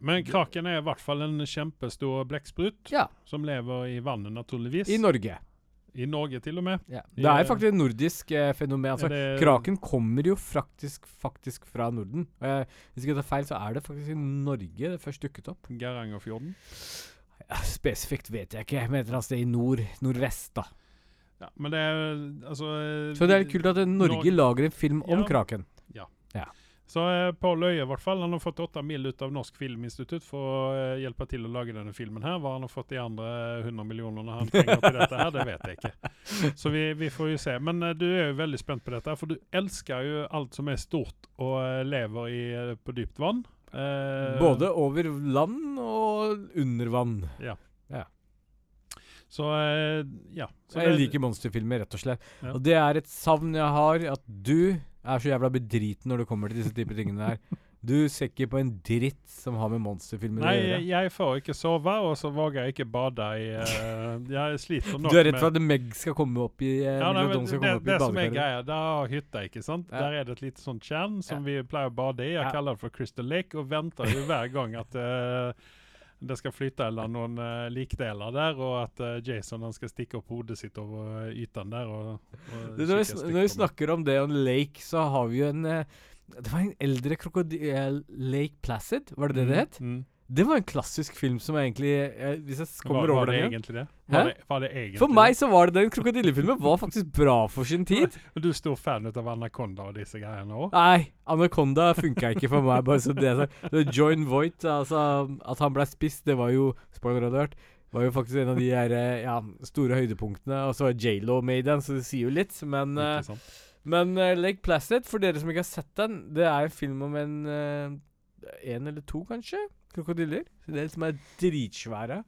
[SPEAKER 1] Men kraken er i hvert fall en kjempestor blekksprut
[SPEAKER 2] Ja.
[SPEAKER 1] som lever i vannet, naturligvis.
[SPEAKER 2] I Norge.
[SPEAKER 1] I Norge, til og med.
[SPEAKER 2] Ja. Det er
[SPEAKER 1] eh,
[SPEAKER 2] faktisk et nordisk eh, fenomen. Altså,
[SPEAKER 1] det-
[SPEAKER 2] Kraken kommer jo faktisk, faktisk fra Norden. Eh, hvis ikke jeg tar feil, så er det faktisk i Norge det først dukket opp.
[SPEAKER 1] Geirangerfjorden.
[SPEAKER 2] Ja, spesifikt vet jeg ikke, men et eller annet sted i nord. Nordvest, da.
[SPEAKER 1] Ja, men det er altså
[SPEAKER 2] Så det er litt kult at Norge
[SPEAKER 1] Nor-
[SPEAKER 2] lager en film om
[SPEAKER 1] Ja.
[SPEAKER 2] kraken.
[SPEAKER 1] Så eh, Pål Øye i hvert fall, han har fått åtte mil ut av Norsk Filminstitutt for å eh, hjelpe til å lage denne filmen her. Hva han har fått de andre 100 millionene han trenger til dette her, det vet jeg ikke. Så vi, vi får jo se. Men eh, du er jo veldig spent på dette, for du elsker jo alt som er stort og eh, lever i, eh, på dypt vann. Eh,
[SPEAKER 2] Både over land og under vann.
[SPEAKER 1] Så eh, ja. Så
[SPEAKER 2] jeg
[SPEAKER 1] det-
[SPEAKER 2] liker monsterfilmer, rett og slett.
[SPEAKER 1] Ja.
[SPEAKER 2] Og det er et savn jeg har, at du er så jævla bedriten når det kommer til disse typer tingene her. Du ser ikke på en dritt som har med monsterfilmer
[SPEAKER 1] Nei,
[SPEAKER 2] å gjøre.
[SPEAKER 1] jeg får ikke sove, og så våger jeg ikke bade i uh, Jeg sliter nok
[SPEAKER 2] Du er redd for at Meg skal komme opp i
[SPEAKER 1] Ja, nei, men
[SPEAKER 2] skal
[SPEAKER 1] det, som er greia, det er hytta, ikke sant?
[SPEAKER 2] Ja.
[SPEAKER 1] Der er det et lite sånt tjern som vi pleier å bade i. Jeg
[SPEAKER 2] Ja.
[SPEAKER 1] kaller det for Crystal Lake, og venter jo hver gang at eh, det skal flyte eller noen uh, likdeler der, og at uh, Jason han skal stikke opp hodet sitt over uh, ytan der. Og, og
[SPEAKER 2] Når vi, når vi snakker om det on Lake, så har vi jo en uh, Det var en eldre krokodil... Lake Placid, var det det det het?
[SPEAKER 1] Mm.
[SPEAKER 2] Det var en klassisk film som egentlig jeg, Hvis jeg kommer
[SPEAKER 1] var,
[SPEAKER 2] over
[SPEAKER 1] det
[SPEAKER 2] den igjen
[SPEAKER 1] det? Var det, var det egentlig
[SPEAKER 2] For meg så var det den krokodillefilmen var faktisk bra for sin tid.
[SPEAKER 1] Men Du er stor fan av Anaconda og disse greiene òg?
[SPEAKER 2] Nei, Anaconda funka ikke for meg. Bare så det. Det Join Voight, altså At han ble spist, det var jo Spoiler alert. Var jo faktisk en av de her, eh, ja, store høydepunktene. Og så var J.Lo med i den, så det sier jo litt. Men, eh, men uh, Lake Placid, for dere som ikke har sett den, det er en film om en eh, En eller to, kanskje, krokodiller. Det som er dritsvære.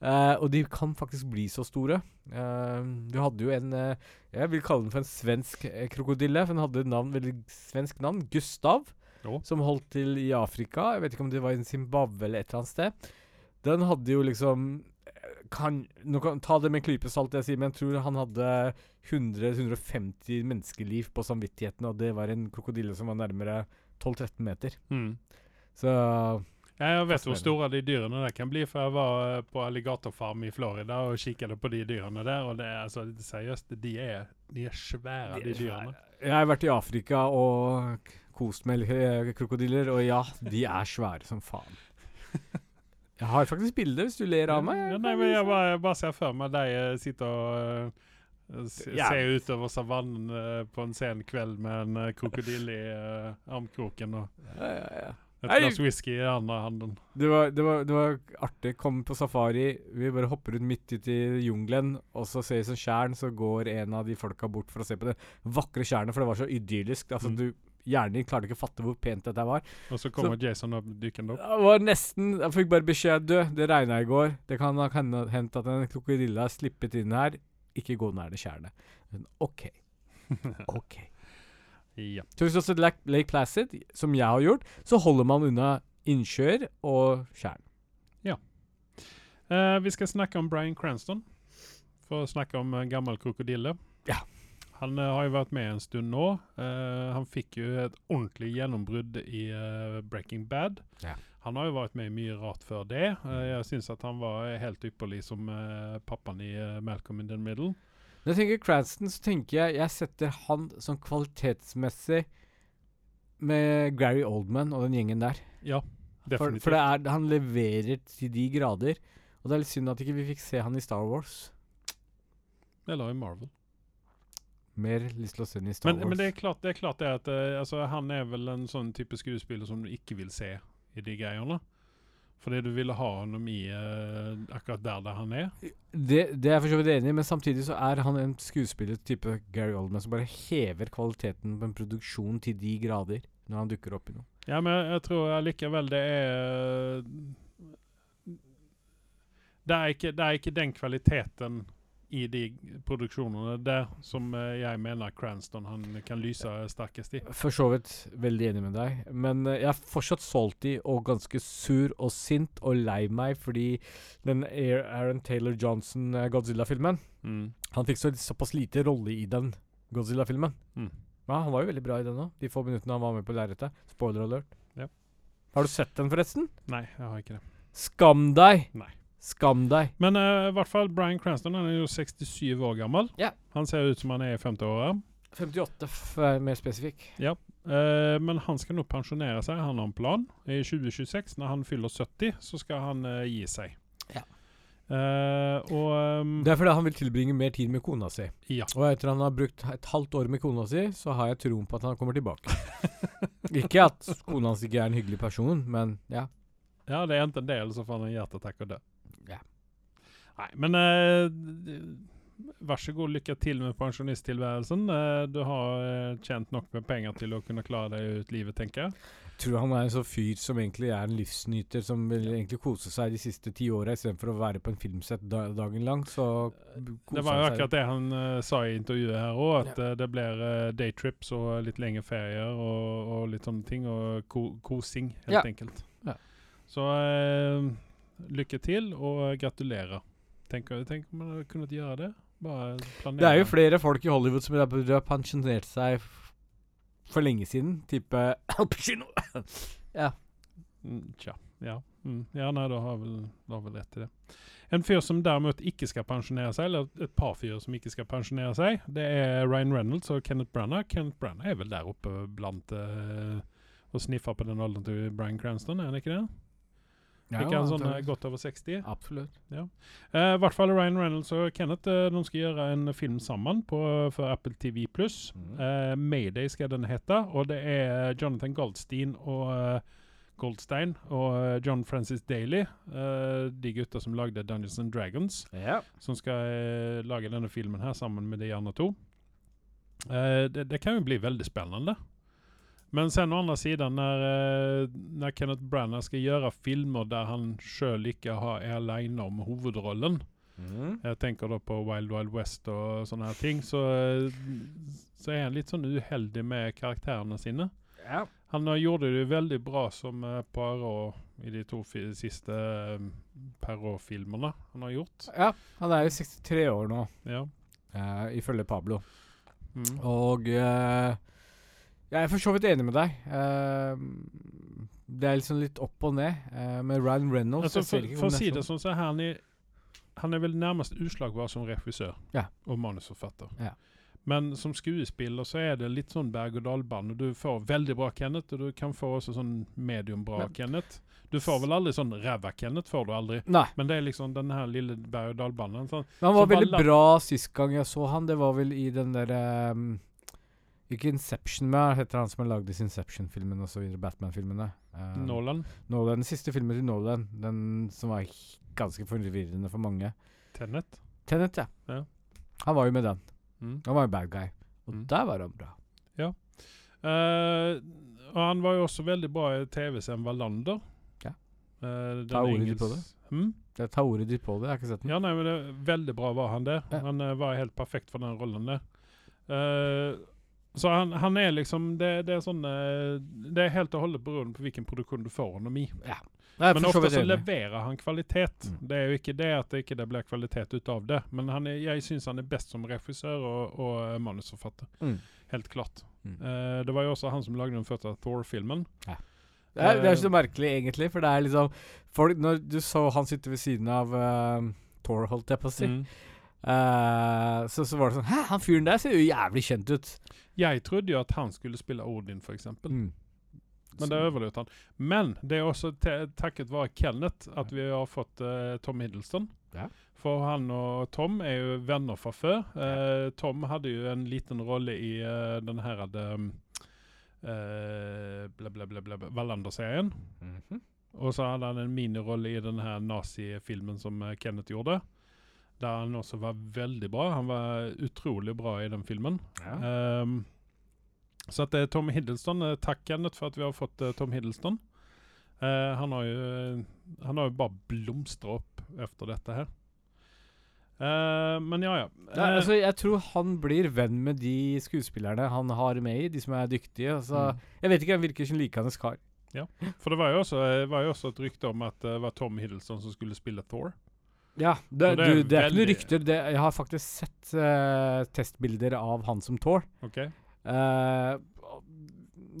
[SPEAKER 2] Uh, og de kan faktisk bli så store. Uh, du hadde jo en uh, Jeg vil kalle den for en svensk krokodille. For den hadde navn, veldig svensk navn. Gustav.
[SPEAKER 1] Jo.
[SPEAKER 2] Som holdt til i Afrika. Jeg vet ikke om det var i Zimbabwe eller et eller annet sted. Den hadde jo liksom kan, nå kan, Ta det med en klype salt, jeg sier, men jeg tror han hadde 100-150 menneskeliv på samvittigheten, og det var en krokodille som var nærmere 12-13 meter.
[SPEAKER 1] Mm.
[SPEAKER 2] Så
[SPEAKER 1] jeg vet hvor store de dyrene der kan bli, for jeg var eh, på alligatorfarm i Florida og kikket på de dyrene der, og det er altså seriøst, de er, de er svære, de, dyrene.
[SPEAKER 2] Jeg har vært i Afrika og kost med eh, krokodiller, og ja, de er svære som faen. Jeg har faktisk bilde, hvis du ler av meg.
[SPEAKER 1] Ja, nei, men jeg bare, jeg bare ser for meg deg eh, sitte og se,
[SPEAKER 2] yeah.
[SPEAKER 1] se utover savannen uh, på en sen kveld med en uh, krokodille i uh, armkroken og
[SPEAKER 2] Ja, ja, ja.
[SPEAKER 1] Et glass whisky i andre handen.
[SPEAKER 2] Det var, det, var, det var artig. Kom på safari. Vi bare hopper ut midt ute i jungelen, og så ser vi som tjern, så går en av de folka bort for å se på det vakre tjernet, for det var så idyllisk. Altså,
[SPEAKER 1] Mm.
[SPEAKER 2] du Hjernen din klarte ikke å fatte hvor pent dette var.
[SPEAKER 1] Og så kommer Jason og dykker opp.
[SPEAKER 2] Det var nesten Jeg fikk bare beskjed Du, det regna i går. Det kan ha hendt at en krokodille har slippet inn her. Ikke gå nær det tjernet. Men OK. OK.
[SPEAKER 1] Ja.
[SPEAKER 2] Så hvis du også Lake, Lake Placid, som jeg har gjort, så holder man unna innsjøer og tjern.
[SPEAKER 1] Eh, vi skal snakke om Brian Cranston. For å snakke om en gammel krokodille.
[SPEAKER 2] Ja.
[SPEAKER 1] Han eh, har jo vært med en stund nå. Eh, han fikk jo et ordentlig gjennombrudd i eh, Breaking Bad.
[SPEAKER 2] Ja.
[SPEAKER 1] Han har jo vært med i mye rart før det. Eh, jeg syns at han var helt ypperlig som eh, pappaen i eh, Malcolm in the Middle.
[SPEAKER 2] Når jeg tenker Cranston, så tenker jeg jeg setter han som kvalitetsmessig med Gary Oldman og den gjengen der.
[SPEAKER 1] Ja, definitivt.
[SPEAKER 2] for det er, han leverer til de grader. Og det er litt synd at ikke vi fikk se han i Star Wars.
[SPEAKER 1] Eller i Marvel.
[SPEAKER 2] Mer lyst til å se han i Star
[SPEAKER 1] Men,
[SPEAKER 2] Wars.
[SPEAKER 1] men det er klart det er, klart det at uh, altså, han er vel en sånn type skuespiller som du ikke vil se i de greiene. Fordi du ville ha ham i eh, akkurat der, der han er.
[SPEAKER 2] Det, det er jeg for så vidt enig i, men samtidig så er han en skuespiller type Gary Oldman som bare hever kvaliteten på en produksjon til de grader når han dukker opp i noe.
[SPEAKER 1] Ja, men jeg, tror allikevel det er det er, ikke, det er ikke den kvaliteten i de produksjonene der som eh, jeg mener Cranston han kan lyse sterkest i.
[SPEAKER 2] For så vidt veldig enig med deg, men eh, jeg er fortsatt salty og ganske sur og sint og lei meg fordi den Aaron Taylor Johnson-Godzilla-filmen
[SPEAKER 1] Mm.
[SPEAKER 2] Han fikk så, såpass lite rolle i den Godzilla-filmen.
[SPEAKER 1] Mm.
[SPEAKER 2] Ja, han var jo veldig bra i den òg, de få minuttene han var med på lerretet. Spoiler alert.
[SPEAKER 1] Ja.
[SPEAKER 2] Har du sett den, forresten?
[SPEAKER 1] Nei, jeg har ikke det.
[SPEAKER 2] Skam deg!
[SPEAKER 1] Nei.
[SPEAKER 2] Skam deg.
[SPEAKER 1] Men uh, i hvert fall Brian Cranston han er jo 67 år gammel.
[SPEAKER 2] Ja.
[SPEAKER 1] Han ser ut som han er i 50-åra.
[SPEAKER 2] 58, f er mer spesifikk.
[SPEAKER 1] Eh, men han skal nå pensjonere seg. Han har en plan. I 2026, når han fyller 70, så skal han uh, gi seg.
[SPEAKER 2] Ja.
[SPEAKER 1] Og um,
[SPEAKER 2] Det er fordi han vil tilbringe mer tid med kona si.
[SPEAKER 1] Ja.
[SPEAKER 2] Og etter han har brukt et halvt år med kona si, så har jeg troen på at han kommer tilbake. ikke at kona hans ikke er en hyggelig person, men ja.
[SPEAKER 1] Ja, det er enten det, eller så får han en hjerteattakk og dø. Nei, men eh, vær så god, lykke til med pensjonisttilværelsen. Eh, du har eh, tjent nok med penger til å kunne klare deg ut livet, tenker jeg.
[SPEAKER 2] Tror han er en sånn fyr som egentlig er en livsnyter, som vil egentlig kose seg de siste ti åra istedenfor å være på en filmsett da dagen lang. Så koser
[SPEAKER 1] Det var jo
[SPEAKER 2] han seg.
[SPEAKER 1] akkurat det han eh, sa i intervjuet her òg, at eh, det blir uh, daytrips og litt lengre ferier og, og litt sånne ting. Og ko kosing, helt
[SPEAKER 2] Ja.
[SPEAKER 1] enkelt.
[SPEAKER 2] Ja.
[SPEAKER 1] Så eh, lykke til, og gratulerer. Tenk, tenk om man kunnet gjøre det. Bare planere.
[SPEAKER 2] Det er jo flere folk i Hollywood som har pensjonert seg for lenge siden. Type ja.
[SPEAKER 1] Mm, Tja. Ja. Mm. ja, nei, da har vel, har vel rett i det. En fyr som derimot ikke skal pensjonere seg, eller et par fyrer som ikke skal pensjonere seg, det er Ryan Reynolds og Kenneth Branagh. Kenneth Branagh er vel der oppe blant uh, og sniffer på den alderen til Brian Cranston, er han ikke det? Ikke han sånn eh, godt over 60?
[SPEAKER 2] Absolutt.
[SPEAKER 1] Eh, I hvert fall Ryan Reynolds og Kenneth eh, de skal gjøre en film sammen på, for Apple TV pluss.
[SPEAKER 2] Mm.
[SPEAKER 1] Eh, Mayday skal den hete, og det er Jonathan Goldstein og uh, Goldstein og eh, John Francis Daly, eh, de gutta som lagde Dungeons and Dragons,
[SPEAKER 2] Ja.
[SPEAKER 1] som skal eh, lage denne filmen her sammen med de andre to. Eh, det, det kan jo bli veldig spennende. Men sen å andra sidan, när, eh, när Kenneth Branagh ska göra filmer där han själv har, är alene om hovedrollen,
[SPEAKER 2] Mm.
[SPEAKER 1] jeg tenker da på Wild Wild West og sånne her ting, så, eh, så er han litt sånn uheldig med karakterene sine.
[SPEAKER 2] Ja.
[SPEAKER 1] Han har gjorde det veldig bra som uh, Poirot i de to siste uh, Perrault-filmene han har gjort.
[SPEAKER 2] ja. Han er jo 63 år nå,
[SPEAKER 1] Ja.
[SPEAKER 2] uh, ifølge Pablo.
[SPEAKER 1] Mm.
[SPEAKER 2] Og eh, jeg er for så vidt enig med deg. Uh, det er liksom litt opp og ned. Uh, med Ryan Reynolds
[SPEAKER 1] Altså, for, for å si
[SPEAKER 2] er
[SPEAKER 1] det sånn, så er han, i, han er vel nærmest uslagbar som regissør
[SPEAKER 2] Ja.
[SPEAKER 1] og manusforfatter.
[SPEAKER 2] Ja.
[SPEAKER 1] Men som skuespiller så er det litt sånn berg-og-dal-bane. Du får veldig bra Kenneth, og du kan få også sånn medium bra
[SPEAKER 2] Men-
[SPEAKER 1] Kenneth. Du får vel aldri sånn ræva Kenneth, får du aldri.
[SPEAKER 2] Nei.
[SPEAKER 1] Men det er liksom den her lille berg-og-dal-banen. Sånn.
[SPEAKER 2] Han var veldig bra sist gang jeg så han. Det var vel i den derre um, Ikke Inception, men heter han som har lagd disse Inception-filmene osv. Batman-filmene. Uh,
[SPEAKER 1] Nolan,
[SPEAKER 2] Nolan. Den siste filmen til Nolan. Den som var ganske forvirrende for mange.
[SPEAKER 1] Tenet.
[SPEAKER 2] Tenet, ja.
[SPEAKER 1] Ja.
[SPEAKER 2] Han var jo med den.
[SPEAKER 1] Mm.
[SPEAKER 2] Han var jo bad guy. Og
[SPEAKER 1] Mm.
[SPEAKER 2] der var han bra.
[SPEAKER 1] Eh, og han var jo også veldig bra i TV-serien Wallander.
[SPEAKER 2] Ja.
[SPEAKER 1] Uh,
[SPEAKER 2] Ta ordet ditt på det.
[SPEAKER 1] Hm?
[SPEAKER 2] Jeg tar ordet ditt på det. Jeg har ikke sett den.
[SPEAKER 1] Ja, nei, men det veldig bra var han der.
[SPEAKER 2] Ja.
[SPEAKER 1] Han var helt perfekt for den rollen der. Eh, så han, han er liksom det, det er sånn eh, Det er helt og holdent beroende på hvilken produksjon du får honom i.
[SPEAKER 2] Nei, er
[SPEAKER 1] Men ofte så leverer han kvalitet.
[SPEAKER 2] Mm.
[SPEAKER 1] Det er jo ikke det at det ikke blir kvalitet ut av det. Men han er, jeg syns han er best som regissør og, og eh, manusforfatter.
[SPEAKER 2] Mm.
[SPEAKER 1] Helt klart.
[SPEAKER 2] Mm.
[SPEAKER 1] Uh, det var jo også han som lagde den første Thor-filmen.
[SPEAKER 2] Det er, det er
[SPEAKER 1] Eh,
[SPEAKER 2] så merkelig, egentlig, for det er liksom folk, Når du så han sitte ved siden av uh, Thor, holdt jeg på å si,
[SPEAKER 1] Mm.
[SPEAKER 2] så, så var det sånn Hæ, han fyren der ser jo jævlig kjent ut.
[SPEAKER 1] Jeg trodde jo at han skulle spille Odin, f.eks.
[SPEAKER 2] Mm.
[SPEAKER 1] Men det overlot han. Men det er også takket være Kenneth at vi har fått uh, Tom Hiddleston.
[SPEAKER 2] Ja.
[SPEAKER 1] For han og Tom er jo venner fra før. Uh, Tom hadde jo en liten rolle i uh, den her um, uh, Wallander-serien.
[SPEAKER 2] Mhm.
[SPEAKER 1] Og så hadde han en minirolle i den her nazifilmen som Kenneth gjorde. Der han også var veldig bra. Han var utrolig bra i den filmen.
[SPEAKER 2] Ja.
[SPEAKER 1] Um, så at det er Tom Hiddleston. eh, takk, Kenneth, for at vi har fått uh, Tom Hiddleston. Uh, han har jo Han har jo bare blomstra opp etter dette her. Uh, men ja, ja.
[SPEAKER 2] Ja,
[SPEAKER 1] Eh,
[SPEAKER 2] altså, jeg tror han blir venn med de skuespillerne han har med i, de som er dyktige. Altså,
[SPEAKER 1] mm.
[SPEAKER 2] Jeg vet ikke, han virker som en likende kar.
[SPEAKER 1] For det var jo, også, var jo også et rykte om at det var Tom Hiddleston som skulle spille Thor.
[SPEAKER 2] Ja, det,
[SPEAKER 1] det er
[SPEAKER 2] du, det er ikke noe rykter. Det, jeg har faktisk sett uh, testbilder av han som Thor.
[SPEAKER 1] Okay.
[SPEAKER 2] Uh,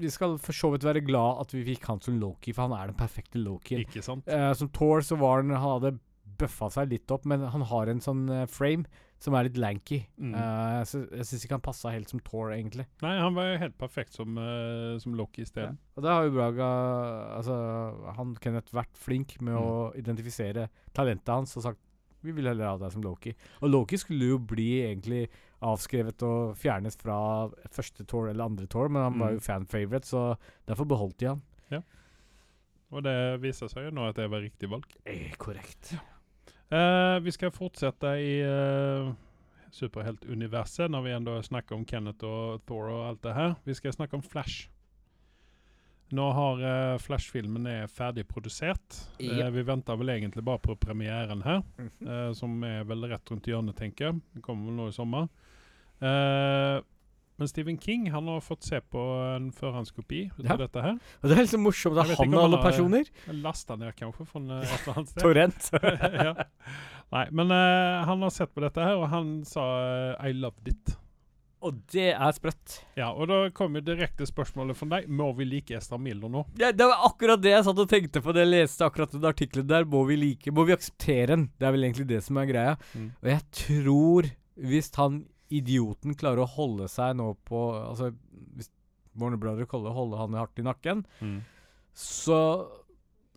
[SPEAKER 2] vi skal for så vidt være glad at vi fikk han som Loki, for han er den perfekte Lokien.
[SPEAKER 1] Ikke sant?
[SPEAKER 2] Uh, som Thor så var han Han hadde bøffa seg litt opp, men han har en sånn frame som er litt lanky.
[SPEAKER 1] Mm.
[SPEAKER 2] Uh, jeg syns ikke han passa helt som Thor, egentlig.
[SPEAKER 1] Nei, han var jo helt perfekt som, uh, som Loki i stedet.
[SPEAKER 2] Og da har jo Braga Altså, han Kenneth vært flink med
[SPEAKER 1] Mm.
[SPEAKER 2] å identifisere talentet hans og sagt vi vil heller ha deg som Loki. Og Loki skulle jo bli egentlig avskrevet og fjernes fra første Thor eller andre Thor, men han var
[SPEAKER 1] Mm.
[SPEAKER 2] jo fan favorite, så derfor beholdt de han.
[SPEAKER 1] Og det viser seg jo nå at det var riktig valg.
[SPEAKER 2] Eh, korrekt.
[SPEAKER 1] Eh, vi skal fortsette i uh, superheltuniverset når vi enda snakker om Kenneth og Thor og alt det her. Vi skal snakke om Flash. Nå har uh, Flash-filmen er ferdig produsert. Yep.
[SPEAKER 2] Uh,
[SPEAKER 1] vi venter vel egentlig bare på premieren her,
[SPEAKER 2] mm
[SPEAKER 1] -hmm. uh, som er vel rett rundt hjørnet, tenker jeg. Det kommer vel nå i sommer. Eh, men Stephen King han har fått se på en førhåndskopi av
[SPEAKER 2] Ja.
[SPEAKER 1] dette her.
[SPEAKER 2] Og det er liksom morsomt at han
[SPEAKER 1] om
[SPEAKER 2] alle personer
[SPEAKER 1] Lasta ned kanskje fra en, et eller annet sted.
[SPEAKER 2] Torrent.
[SPEAKER 1] ja. Nei, men uh, han har sett på dette her, og han sa uh, 'I loved it'.
[SPEAKER 2] og det er sprøtt.
[SPEAKER 1] Ja, og da kommer direkte spørsmålet fra deg. Må vi like Esther Miller nå?
[SPEAKER 2] Ja, det var akkurat det jeg satt og tenkte på da jeg leste akkurat den artikkelen der. Må vi like Må vi akseptere den? Det er vel egentlig det som er greia.
[SPEAKER 1] Mm.
[SPEAKER 2] Og jeg tror, hvis han idioten klarer å holde seg nå på Altså, hvis Warner Brother å holde han hardt i nakken, så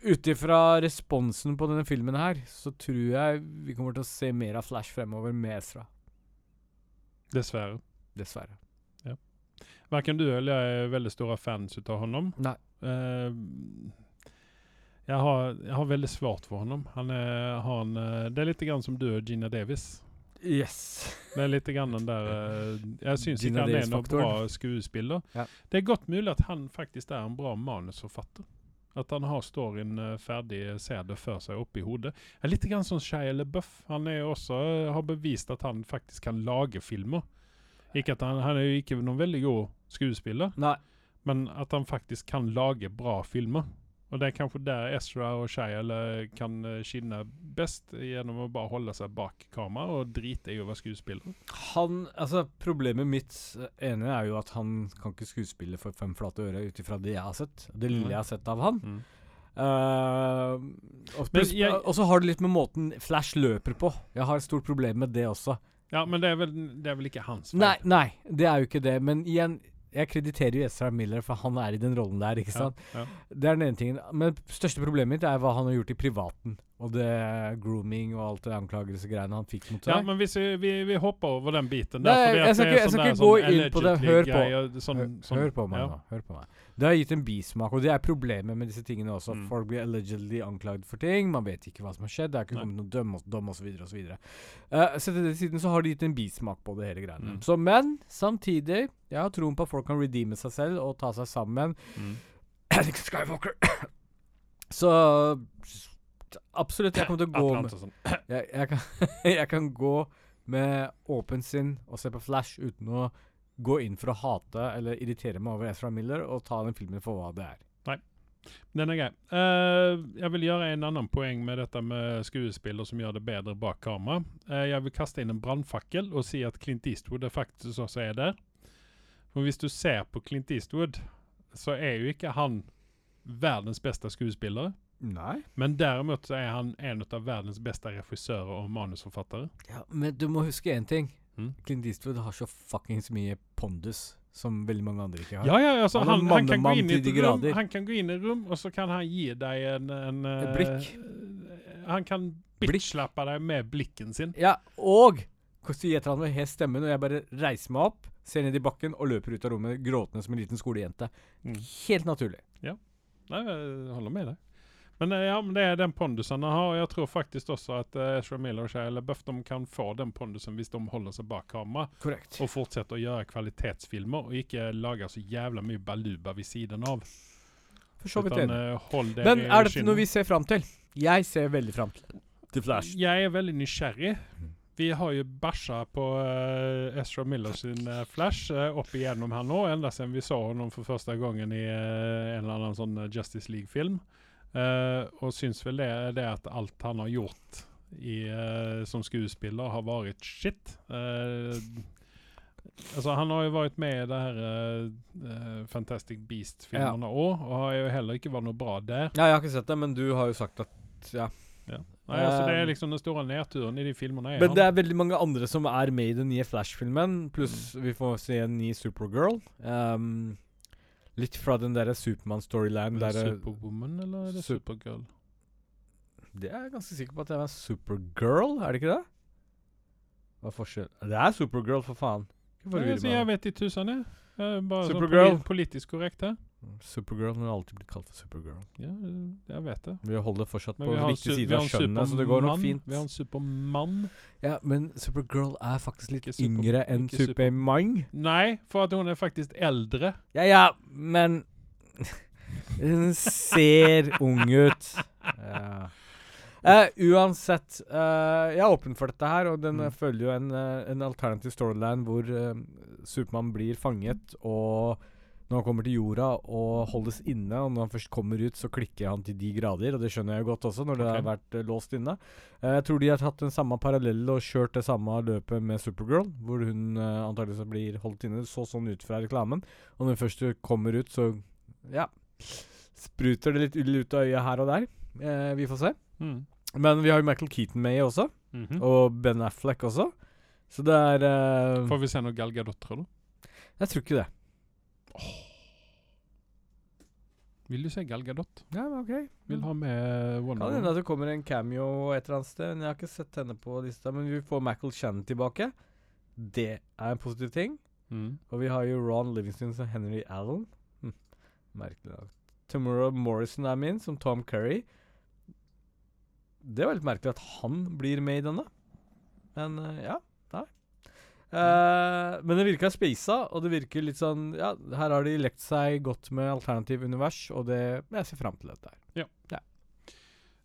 [SPEAKER 2] ut ifra responsen på denne filmen her, så tror jeg vi kommer til å se mer av Flash fremover med Ezra.
[SPEAKER 1] Dessverre.
[SPEAKER 2] Dessverre.
[SPEAKER 1] Verken du eller jeg er veldig store fans ut av honom.
[SPEAKER 2] Nei.
[SPEAKER 1] Uh, jeg, har, jeg har veldig svart for honom. Han er, han, eh, det er litt grann som du og Gina Davis.
[SPEAKER 2] Yes.
[SPEAKER 1] Er litt grann den der eh, Jeg syns ikke han er noen bra skuespiller.
[SPEAKER 2] Ja.
[SPEAKER 1] Det er godt mulig at han faktisk er en bra manusforfatter. At han har storyen eh, ferdig, ser det for seg oppi hodet. Er litt grann som Shia LaBeouf. Han også, eh, har bevist at han faktisk kan lage filmer. Ikke at han, han er jo ikke noen veldig god skuespiller,
[SPEAKER 2] Nei.
[SPEAKER 1] men at han faktisk kan lage bra filmer. Og det er kanskje der Ezra og Shia kan eh, skinne best, gjennom å bare holde seg bak kamera og drite i å være skuespiller.
[SPEAKER 2] Han Altså, problemet mitt eh, ene er jo at han kan ikke skuespille for fem flate øre ut ifra det jeg har sett. Det lille jeg har sett av han.
[SPEAKER 1] Mm.
[SPEAKER 2] Uh, og, pluss-
[SPEAKER 1] jeg-
[SPEAKER 2] og så har det litt med måten Flash løper på. Jeg har et stort problem med det også.
[SPEAKER 1] Ja, men det er vel, det er vel ikke hans feil?
[SPEAKER 2] Nei, nei, det er jo ikke det. Men igjen, jeg krediterer jo Ezra Miller, for han er i den rollen der, ikke sant.
[SPEAKER 1] Ja,
[SPEAKER 2] Det er den ene tingen. Men det største problemet mitt er hva han har gjort i privaten. Og det grooming og alt det anklagelsesgreiene han fikk mot seg.
[SPEAKER 1] ja, men hvis vi, vi, vi hopper over den biten
[SPEAKER 2] Nei,
[SPEAKER 1] der. fordi
[SPEAKER 2] jeg skal ikke- jeg
[SPEAKER 1] sånn
[SPEAKER 2] skal
[SPEAKER 1] der
[SPEAKER 2] ikke gå
[SPEAKER 1] sånn
[SPEAKER 2] inn på det. Hør på.
[SPEAKER 1] greie, Sånn,
[SPEAKER 2] hør,
[SPEAKER 1] sånn,
[SPEAKER 2] hør på meg
[SPEAKER 1] ja.
[SPEAKER 2] nå. Hør på meg. Det har gitt en bismak, og det er problemet med disse tingene også.
[SPEAKER 1] Mm.
[SPEAKER 2] folk blir allegedly anklagd for ting. Man vet ikke hva som har skjedd. Det er ikke
[SPEAKER 1] Nei.
[SPEAKER 2] kommet noen dom osv. osv. Uh, så til den siden så har det gitt en bismak på det hele greiene.
[SPEAKER 1] Mm.
[SPEAKER 2] Så, men samtidig, jeg har troen på at folk kan redeeme seg selv og ta seg sammen.
[SPEAKER 1] Mm.
[SPEAKER 2] Skywalker. så absolutt, jeg kommer til å gå med
[SPEAKER 1] Atlanta, sånn.
[SPEAKER 2] jeg, jeg, kan, jeg kan gå med åpent sinn og se på Flash uten å gå inn for å hate eller irritere meg over Ezra Miller og ta den filmen for hva det er.
[SPEAKER 1] Nei, Den er grei. Uh, jeg vil gjøre en annen poeng med dette med skuespiller som gjør det bedre bak kamera. Uh, jeg vil kaste inn en brannfakkel og si at Clint Eastwood er faktisk også er der. For hvis du ser på Clint Eastwood, så er jo ikke han verdens beste skuespiller.
[SPEAKER 2] Nei.
[SPEAKER 1] Men derimot så er han en av verdens beste regissører og manusforfattere.
[SPEAKER 2] Ja, men du må huske én ting.
[SPEAKER 1] Mm.
[SPEAKER 2] Clint Eastwood har så fuckings mye pondus som veldig mange andre ikke har.
[SPEAKER 1] Ja, ja, altså,
[SPEAKER 2] Han
[SPEAKER 1] han, han, kan gå inn i et rom, han kan gå inn i et rom, og så kan han gi deg en, en
[SPEAKER 2] Et
[SPEAKER 1] eh,
[SPEAKER 2] blikk.
[SPEAKER 1] Han kan
[SPEAKER 2] bitchlappe
[SPEAKER 1] bitch-slappe deg med blikken sin.
[SPEAKER 2] Ja, og så gjeter han med helt stemmen, og jeg bare reiser meg opp, ser ned i bakken og løper ut av rommet gråtende som en liten skolejente.
[SPEAKER 1] Mm.
[SPEAKER 2] Helt naturlig.
[SPEAKER 1] Nei, jeg holder med deg. Men eh, ja, det er den pondusen han har, jeg tror faktisk også at uh, Ezra Miller og Shia Buff, de kan få den pondusen hvis de holder seg bak kamera
[SPEAKER 2] Korrekt.
[SPEAKER 1] og fortsetter å gjøre kvalitetsfilmer og ikke lage så jævla mye baluba ved siden av.
[SPEAKER 2] For så vidt enig.
[SPEAKER 1] eh, det
[SPEAKER 2] Men er dette noe vi ser fram til? Jeg ser veldig fram til til Flash.
[SPEAKER 1] Jeg er veldig nysgjerrig. Vi har jo bæsja på uh, Ezra Miller sin uh, Flash uh, opp igjennom her nå, enda siden vi så ham for første gangen i uh, en eller annen sånn eh, Justice League-film. Eh, og syns vel det, det at alt han har gjort i, uh, som skuespiller, har vært shit. Uh, altså, han har jo vært med i det her Fantastic Beast-filmene òg, og har jo heller ikke vært noe bra der.
[SPEAKER 2] Ja, jeg har ikke sett det, men du har jo sagt at ja.
[SPEAKER 1] Nei, altså, det er liksom den store nedturen i de filmene.
[SPEAKER 2] Men
[SPEAKER 1] han.
[SPEAKER 2] det er veldig mange andre som er med i den nye Flash-filmen, pluss vi får se en ny Supergirl. Um, litt fra den derre Supermann-storyline
[SPEAKER 1] Er det
[SPEAKER 2] der
[SPEAKER 1] Superwoman, eller er det
[SPEAKER 2] Sup-
[SPEAKER 1] Supergirl?
[SPEAKER 2] Det er jeg ganske sikker på at det er en Supergirl, er det ikke det? Hva er forskjell? Det er Supergirl, for faen.
[SPEAKER 1] Nei,
[SPEAKER 2] forvirre
[SPEAKER 1] altså,
[SPEAKER 2] meg
[SPEAKER 1] jeg vet i tusen, jeg. Eh, bare sånn
[SPEAKER 2] Supergirl.
[SPEAKER 1] Sånn politisk korrekt her.
[SPEAKER 2] Supergirl har alltid blitt kalt for Supergirl.
[SPEAKER 1] Ja, jeg vet det.
[SPEAKER 2] Vi holder fortsatt
[SPEAKER 1] Men
[SPEAKER 2] på riktig side av
[SPEAKER 1] en
[SPEAKER 2] skjønnet, så det går nok fint.
[SPEAKER 1] Vi har en Supermann.
[SPEAKER 2] Ja, men Supergirl er faktisk litt
[SPEAKER 1] super-
[SPEAKER 2] yngre enn Supermann.
[SPEAKER 1] Nei, for at hun er faktisk eldre.
[SPEAKER 2] Ja, ja, men Hun ser ung ut. Ja. Uh, uansett, uh, jeg er åpen for dette her, og den
[SPEAKER 1] Mm.
[SPEAKER 2] følger jo en, eh, en alternativ storyline hvor uh, Supermann blir fanget, og når han kommer til jorda og holdes inne, og når han først kommer ut, så klikker han til de grader, og det skjønner jeg jo godt også, når det
[SPEAKER 1] okay.
[SPEAKER 2] har vært uh, låst inne. Uh, jeg tror de har tatt den samme parallelle og kjørt det samme løpet med Supergirl, hvor hun uh, antakeligvis blir holdt inne. Det så sånn ut fra reklamen. Og når hun først kommer ut, så ja Spruter det litt ull ut av øyet her og der. Eh, vi får se.
[SPEAKER 1] Mm.
[SPEAKER 2] Men vi har jo Michael Keaton med i også,
[SPEAKER 1] Mhm.
[SPEAKER 2] og Ben Affleck også. Så det er eh,
[SPEAKER 1] Får vi se noe Gal Gadot, tror du?
[SPEAKER 2] Jeg tror ikke det.
[SPEAKER 1] Vil du se Gal Gadot?
[SPEAKER 2] Ja, ok.
[SPEAKER 1] Vil ha med Wonder
[SPEAKER 2] Kan hende at det kommer en cameo et eller annet sted. Men jeg har ikke sett henne på lista. Men vi får Michael Shannon tilbake. Det er en positiv ting.
[SPEAKER 1] Mm.
[SPEAKER 2] Og vi har jo Ron Livingston som Henry Allen. Hm. Merkelig nok. Tomorrow Morrison er min, som Tom Curry. Det var litt merkelig at han blir med i denne. Men eh, ja, nei. Eh, men det virka spisa, og det virker litt sånn Ja, her har de lekt seg godt med alternativ univers, og det Jeg ser fram til dette her.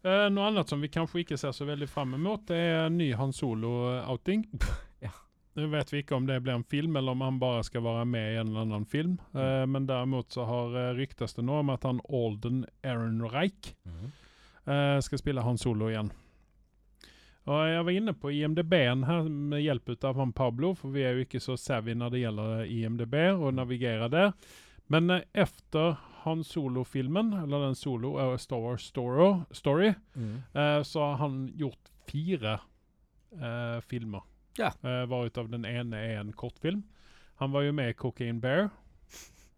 [SPEAKER 1] Eh, noe annet som vi kanskje ikke ser så veldig fram mot, det er ny Han Solo-outing.
[SPEAKER 2] Ja.
[SPEAKER 1] Nå vet vi ikke om det blir en film, eller om han bare skal være med i en eller annen film. Eh, men derimot så har uh, ryktes det nå om at han Alden Ehrenreich eh, skal spille Han Solo igjen. Og Jeg var inne på IMDb-en her med hjelp av han Pablo, for vi er jo ikke så savvy når det gjelder IMDb og navigere der. Men eh, efter Han Solo-filmen, eller den Solo uh, Star Wars Story, story
[SPEAKER 2] Mm.
[SPEAKER 1] eh, så har han gjort fire eh, filmer.
[SPEAKER 2] Ja.
[SPEAKER 1] Eh, Varav den ene er en kortfilm. Han var jo med i Cocaine Bear.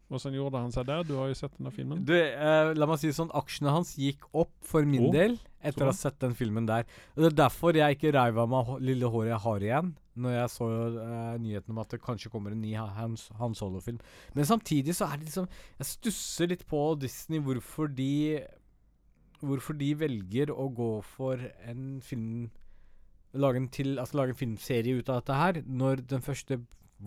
[SPEAKER 1] Hvordan gjorde han seg der? Du har jo sett denne filmen.
[SPEAKER 2] Du, eh, la meg si sånn, aksjene hans gikk opp for min
[SPEAKER 1] oh.
[SPEAKER 2] del etter å ha
[SPEAKER 1] sånn.
[SPEAKER 2] sett den filmen der. Og Det er derfor jeg ikke reiv av meg lille håret jeg har igjen, når jeg så uh, nyheten om at det kanskje kommer en ny Ha- Hans, Han Solo-film. Men samtidig så er det liksom Jeg stusser litt på Disney hvorfor de Hvorfor de velger å gå for en film Lage en, til, altså lage en filmserie ut av dette her, når den første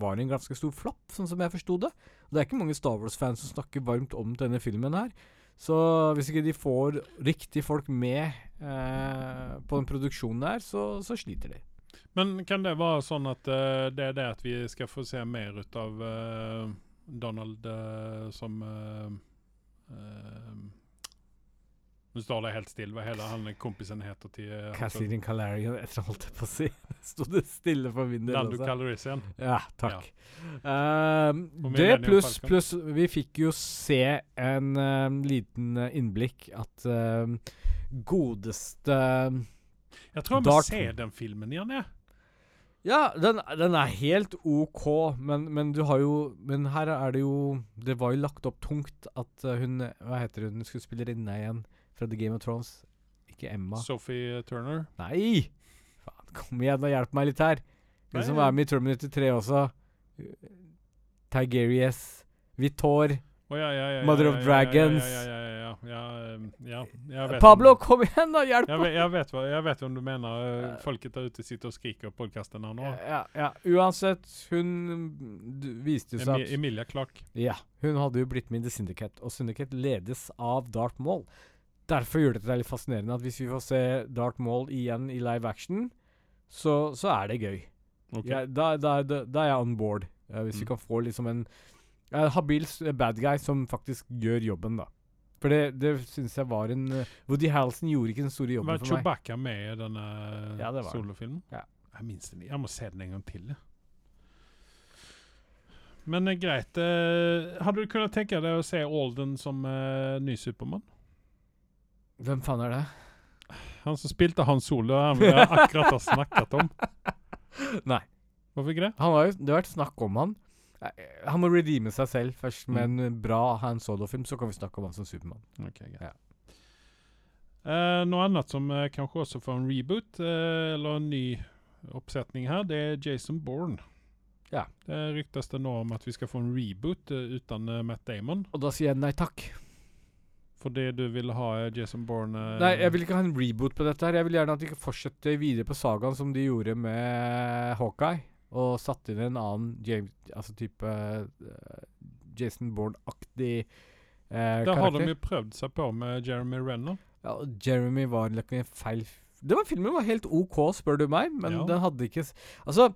[SPEAKER 2] var en ganske stor flopp, sånn som jeg forsto det. Og det er ikke mange Star Wars-fans som snakker varmt om denne filmen her. Så hvis ikke de får riktig folk med eh, på den produksjonen der, så, så sliter de.
[SPEAKER 1] Men kan det være sånn at uh, det er det at vi skal få se mer ut av uh, Donald uh, som Nå står det helt stille hva hele han kompisen heter til uh,
[SPEAKER 2] Cassidy Calarian, etter holdt jeg på å si. Sto det stille for min del
[SPEAKER 1] Lando. Calrissian.
[SPEAKER 2] Ja, takk. Ja.
[SPEAKER 1] Uh,
[SPEAKER 2] det pluss pluss Vi fikk jo se en uh, liten eh, innblikk at ehm, godeste
[SPEAKER 1] Jeg tror jeg må se den filmen igjen, jeg.
[SPEAKER 2] Ja, den, den er helt OK, men, men du har jo Men her er det jo Det var jo lagt opp tungt at eh, hun Hva heter hun skuespillerinna igjen fra The Game of Thrones? Ikke Emma.
[SPEAKER 1] Sophie Turner.
[SPEAKER 2] Nei! Faen, kom igjen og hjelp meg litt her. Hun som er med i Terminator 3 også. Tigerius. Vitor.
[SPEAKER 1] Oh, ja, ja, ja,
[SPEAKER 2] Mother of Dragons.
[SPEAKER 1] Ja, ja, ja, um,
[SPEAKER 2] Pablo, kom igjen, da! Hjelp meg!
[SPEAKER 1] jeg, vet, jeg vet hvem du mener. Uh, Folket der ute sitter og skriker på podkasten her nå.
[SPEAKER 2] Ja, ja. Uansett, hun viste seg at
[SPEAKER 1] Emilia Clark.
[SPEAKER 2] Ja, hun hadde jo blitt med i The Syndicate, og Syndicate ledes av Darth Maul. Derfor gjør det det litt fascinerende at hvis vi får se Darth Maul igjen i live action, så, så er det gøy.
[SPEAKER 1] Okay.
[SPEAKER 2] Ja, da, da, da, da er jeg on board. eh, hvis vi
[SPEAKER 1] Mm.
[SPEAKER 2] kan få liksom en uh, habil bad guy som faktisk gjør jobben, da. For det, det syns jeg var en uh, Woody Halson gjorde ikke den store jobben
[SPEAKER 1] Var
[SPEAKER 2] for meg.
[SPEAKER 1] Var Chewbacca med i denne
[SPEAKER 2] Ja,
[SPEAKER 1] solofilmen?
[SPEAKER 2] Ja.
[SPEAKER 1] Jeg minns den. Jeg må se den en gang til. jeg. Men eh, greit. eh, hadde du kunnet tenke deg å se Alden som ny Supermann?
[SPEAKER 2] Hvem faen er det?
[SPEAKER 1] Han som spilte Han Solo, han vi akkurat har snakket om.
[SPEAKER 2] Nei.
[SPEAKER 1] Hvorfor ikke det?
[SPEAKER 2] Han har jo, det har vært snakk om han. Eh, Han må redeeme seg selv først med
[SPEAKER 1] Mm.
[SPEAKER 2] en bra Han Solo-film, så kan vi snakke om han som Supermann.
[SPEAKER 1] Ok, greit.
[SPEAKER 2] Ja.
[SPEAKER 1] Uh, noe annet som uh, kanskje også får en reboot, uh, eller en ny oppsetning her, det er Jason Bourne.
[SPEAKER 2] Ja.
[SPEAKER 1] Det ryktes det nå om at vi skal få en reboot uten Matt Damon.
[SPEAKER 2] Og da sier jeg nei takk.
[SPEAKER 1] Fordi du vil ha Jason Bourne eh,
[SPEAKER 2] Nei, jeg vil ikke ha en reboot på dette her. Jeg vil gjerne at de kan fortsette videre på sagaen som de gjorde med Hawkeye, og satt inn en annen James, altså type uh, Jason Bourne-aktig eh,
[SPEAKER 1] Det har de jo prøvd seg på med Jeremy Renner.
[SPEAKER 2] Ja, og Jeremy var like en feil Det var Filmen var helt OK, spør du meg, men
[SPEAKER 1] Ja.
[SPEAKER 2] den hadde ikke Altså,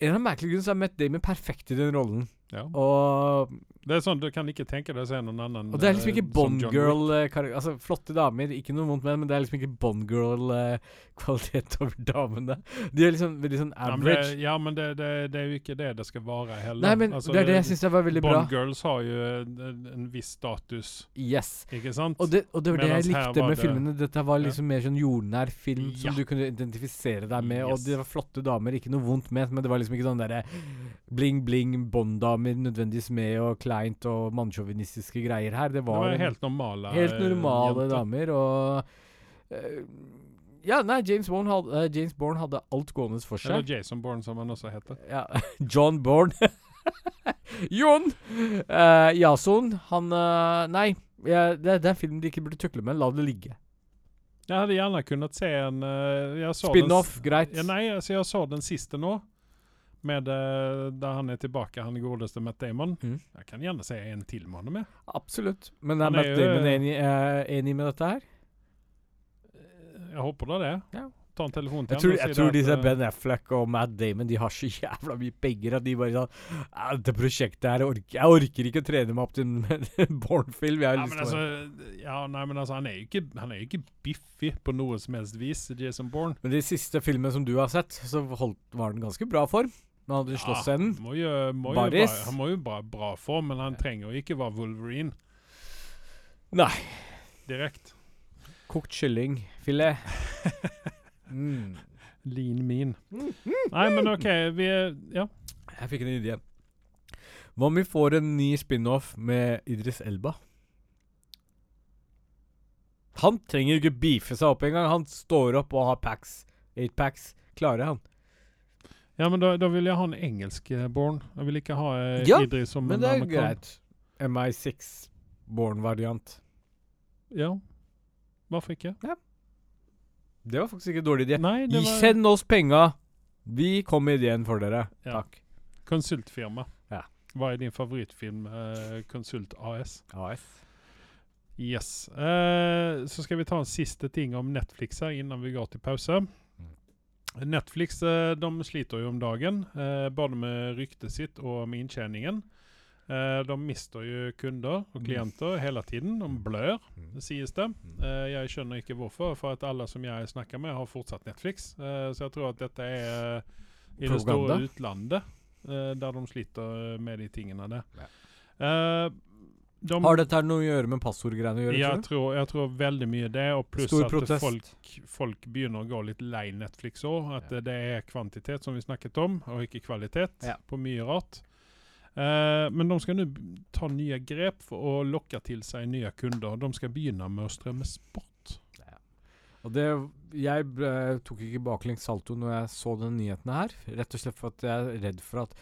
[SPEAKER 2] en av merkelige grunner så er Matt Damon perfekt i den rollen.
[SPEAKER 1] Ja.
[SPEAKER 2] Og,
[SPEAKER 1] Det er sånn, Du kan ikke tenke deg å se noen annen
[SPEAKER 2] og det er liksom
[SPEAKER 1] eh,
[SPEAKER 2] ikke Bond Girl eh, Altså, flotte damer, ikke noe vondt med det, men det er liksom ikke Bond Girl-kvalitet over damene. De er liksom veldig sånn
[SPEAKER 1] Ja, men,
[SPEAKER 2] average.
[SPEAKER 1] det, ja, men det, det, det er jo ikke det det skal være heller.
[SPEAKER 2] Nei, men
[SPEAKER 1] Altså,
[SPEAKER 2] det er det jeg syns var veldig bra.
[SPEAKER 1] Bond Girls har jo en, en viss status,
[SPEAKER 2] Yes.
[SPEAKER 1] ikke sant?
[SPEAKER 2] Og det, og det var det
[SPEAKER 1] Medans jeg
[SPEAKER 2] likte med
[SPEAKER 1] det-
[SPEAKER 2] filmene. Dette var
[SPEAKER 1] Ja.
[SPEAKER 2] liksom mer sånn jordnær film som du kunne identifisere deg med. Og det var flotte damer, ikke noe vondt med, men det var liksom ikke sånn derre bling-bling Bond-damer nødvendigvis med og kleint og mannssjåvinistiske greier her. Det
[SPEAKER 1] det
[SPEAKER 2] var,
[SPEAKER 1] var helt normale
[SPEAKER 2] helt normale
[SPEAKER 1] jenter.
[SPEAKER 2] damer, og uh, Ja, nei, James Bourne hadde, uh, James Bourne hadde alt gående for seg. Eller.
[SPEAKER 1] Jason Bourne, som han også heter.
[SPEAKER 2] Ja, John Bourne. Jon! Uh, Jason, han uh, Nei, ja, det, det er en film de ikke burde tukle med. La det ligge.
[SPEAKER 1] Jeg hadde gjerne kunnet se en den
[SPEAKER 2] Spin-off, greit.
[SPEAKER 1] Ja, nei, altså jeg så den siste nå. Med eh, Der han er tilbake, han godeste Matt Damon.
[SPEAKER 2] Mm.
[SPEAKER 1] Jeg kan gjerne se en til med honom. med
[SPEAKER 2] Absolutt. Men er
[SPEAKER 1] er
[SPEAKER 2] Matt Damon enig, er enig med dette her?
[SPEAKER 1] Jeg håper da det.
[SPEAKER 2] Ja.
[SPEAKER 1] Ta en telefon til
[SPEAKER 2] Jeg tror,
[SPEAKER 1] han
[SPEAKER 2] jeg tror
[SPEAKER 1] det
[SPEAKER 2] disse
[SPEAKER 1] eh,
[SPEAKER 2] Ben Affleck og Matt Damon De har så jævla mye penger at de bare sånn «Ja, Dette prosjektet her orker Jeg orker ikke å trene meg opp til en har
[SPEAKER 1] ja, altså, ja, nei, men altså, han er jo ikke, han er jo ikke biffig på noe som helst vis, Jason Bourne.
[SPEAKER 2] Men de siste filmene som du har sett, så holdt, var den ganske bra form. Men hadde du slåssscenen
[SPEAKER 1] må jo, må jo
[SPEAKER 2] Baris.
[SPEAKER 1] være, han må jo bare bra form, men han trenger jo ikke være Wolverine
[SPEAKER 2] Nei.
[SPEAKER 1] direkte.
[SPEAKER 2] Kokt kyllingfilet. Mm.
[SPEAKER 1] Lean mean. Nei, men OK, vi Ja.
[SPEAKER 2] Jeg fikk en idé. Hva om vi får en ny spin-off med Idris Elba? Han trenger jo ikke beefe seg opp engang. Han står opp og har packs. Eight packs. Klarer han.
[SPEAKER 1] Ja, men da, da vil jeg ha en engelsk eh. Jeg vil ikke ha eh,
[SPEAKER 2] Ja,
[SPEAKER 1] Idris som
[SPEAKER 2] Men det er greit. MI6 Born-variant.
[SPEAKER 1] Ja. Hvorfor ikke? Ja.
[SPEAKER 2] Det var faktisk ikke dårlig idé.
[SPEAKER 1] Nei, det var
[SPEAKER 2] Send oss penga! Vi kom med ideen for dere.
[SPEAKER 1] Ja.
[SPEAKER 2] Takk.
[SPEAKER 1] konsultfirma.
[SPEAKER 2] Ja.
[SPEAKER 1] Hva er din favorittfilm? Eh, Konsult AS.
[SPEAKER 2] AS.
[SPEAKER 1] Yes. Uh, så skal vi ta en siste ting om Netflix her innan vi går til pause. Netflix eh, de sliter jo om dagen, eh, både med ryktet sitt og med inntjeningen. Eh, de mister jo kunder og
[SPEAKER 2] Mm.
[SPEAKER 1] klienter hele tiden. De blør,
[SPEAKER 2] Mm.
[SPEAKER 1] sies det. Eh, jeg skjønner ikke hvorfor, for at alle som jeg snakker med, har fortsatt Netflix. Så jeg tror at dette er i det store utlandet, der de sliter med de tingene der. Eh, de,
[SPEAKER 2] Har dette noe å gjøre med passordgreiene å gjøre?
[SPEAKER 1] jeg,
[SPEAKER 2] tror du?
[SPEAKER 1] jeg tror veldig mye det, og pluss at folk, folk begynner å gå litt lei Netflix òg. At
[SPEAKER 2] Ja.
[SPEAKER 1] det er kvantitet, som vi snakket om, og ikke kvalitet
[SPEAKER 2] Ja.
[SPEAKER 1] på mye rart. Uh, men de skal nå ta nye grep for å lokke til seg nye kunder. De skal begynne med å strømme sport.
[SPEAKER 2] Og det, jeg ble, tok ikke baklengs salto når jeg så den nyheten her. Rett og slett for at jeg er redd for at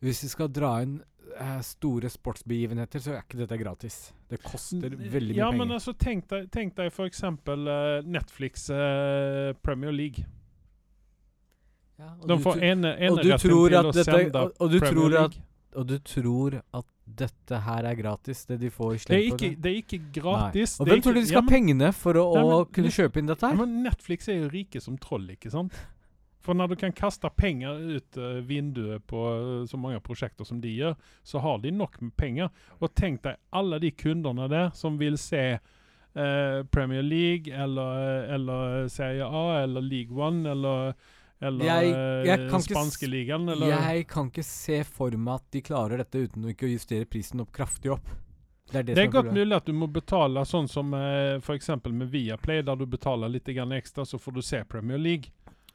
[SPEAKER 2] hvis vi skal dra inn eh, store sportsbegivenheter, så er ikke dette gratis. Det koster veldig mye
[SPEAKER 1] ja, men altså, tenk deg, tenk deg for eksempel eh, Netflix uh, Premier League.
[SPEAKER 2] Ja, og
[SPEAKER 1] De
[SPEAKER 2] du
[SPEAKER 1] får en
[SPEAKER 2] og
[SPEAKER 1] eneretten
[SPEAKER 2] tror
[SPEAKER 1] til å
[SPEAKER 2] dette,
[SPEAKER 1] sende
[SPEAKER 2] og, og, du
[SPEAKER 1] Premier
[SPEAKER 2] tror at,
[SPEAKER 1] League.
[SPEAKER 2] og du tror at dette her er gratis, det de får
[SPEAKER 1] Det er,
[SPEAKER 2] slengt på
[SPEAKER 1] ikke,
[SPEAKER 2] det?
[SPEAKER 1] det er ikke gratis.
[SPEAKER 2] Og
[SPEAKER 1] Det er
[SPEAKER 2] hvem tror du de skal
[SPEAKER 1] ja,
[SPEAKER 2] ha pengene for å,
[SPEAKER 1] Nei,
[SPEAKER 2] å kunne kjøpe inn dette
[SPEAKER 1] Ja,
[SPEAKER 2] her?
[SPEAKER 1] men Netflix er jo rike som troll, ikke sant? For når du kan kaste penger ut uh, vinduet på eh, så mange prosjekter som de gjør, så har de nok med penger. Og tenk deg alle de kundene der som vil se eh, Premier League eller, eller Serie A eller League One eller, eller
[SPEAKER 2] Jeg- jeg
[SPEAKER 1] eh, spanske
[SPEAKER 2] s-
[SPEAKER 1] ligaen. Eller,
[SPEAKER 2] Jeg kan ikke se for meg at de klarer dette uten å ikke justere prisen opp kraftig opp. Det er det,
[SPEAKER 1] det er godt mulig at du må betale sånn som eh, f.eks. med Viaplay, der du betaler litt ekstra, så får du se Premier League.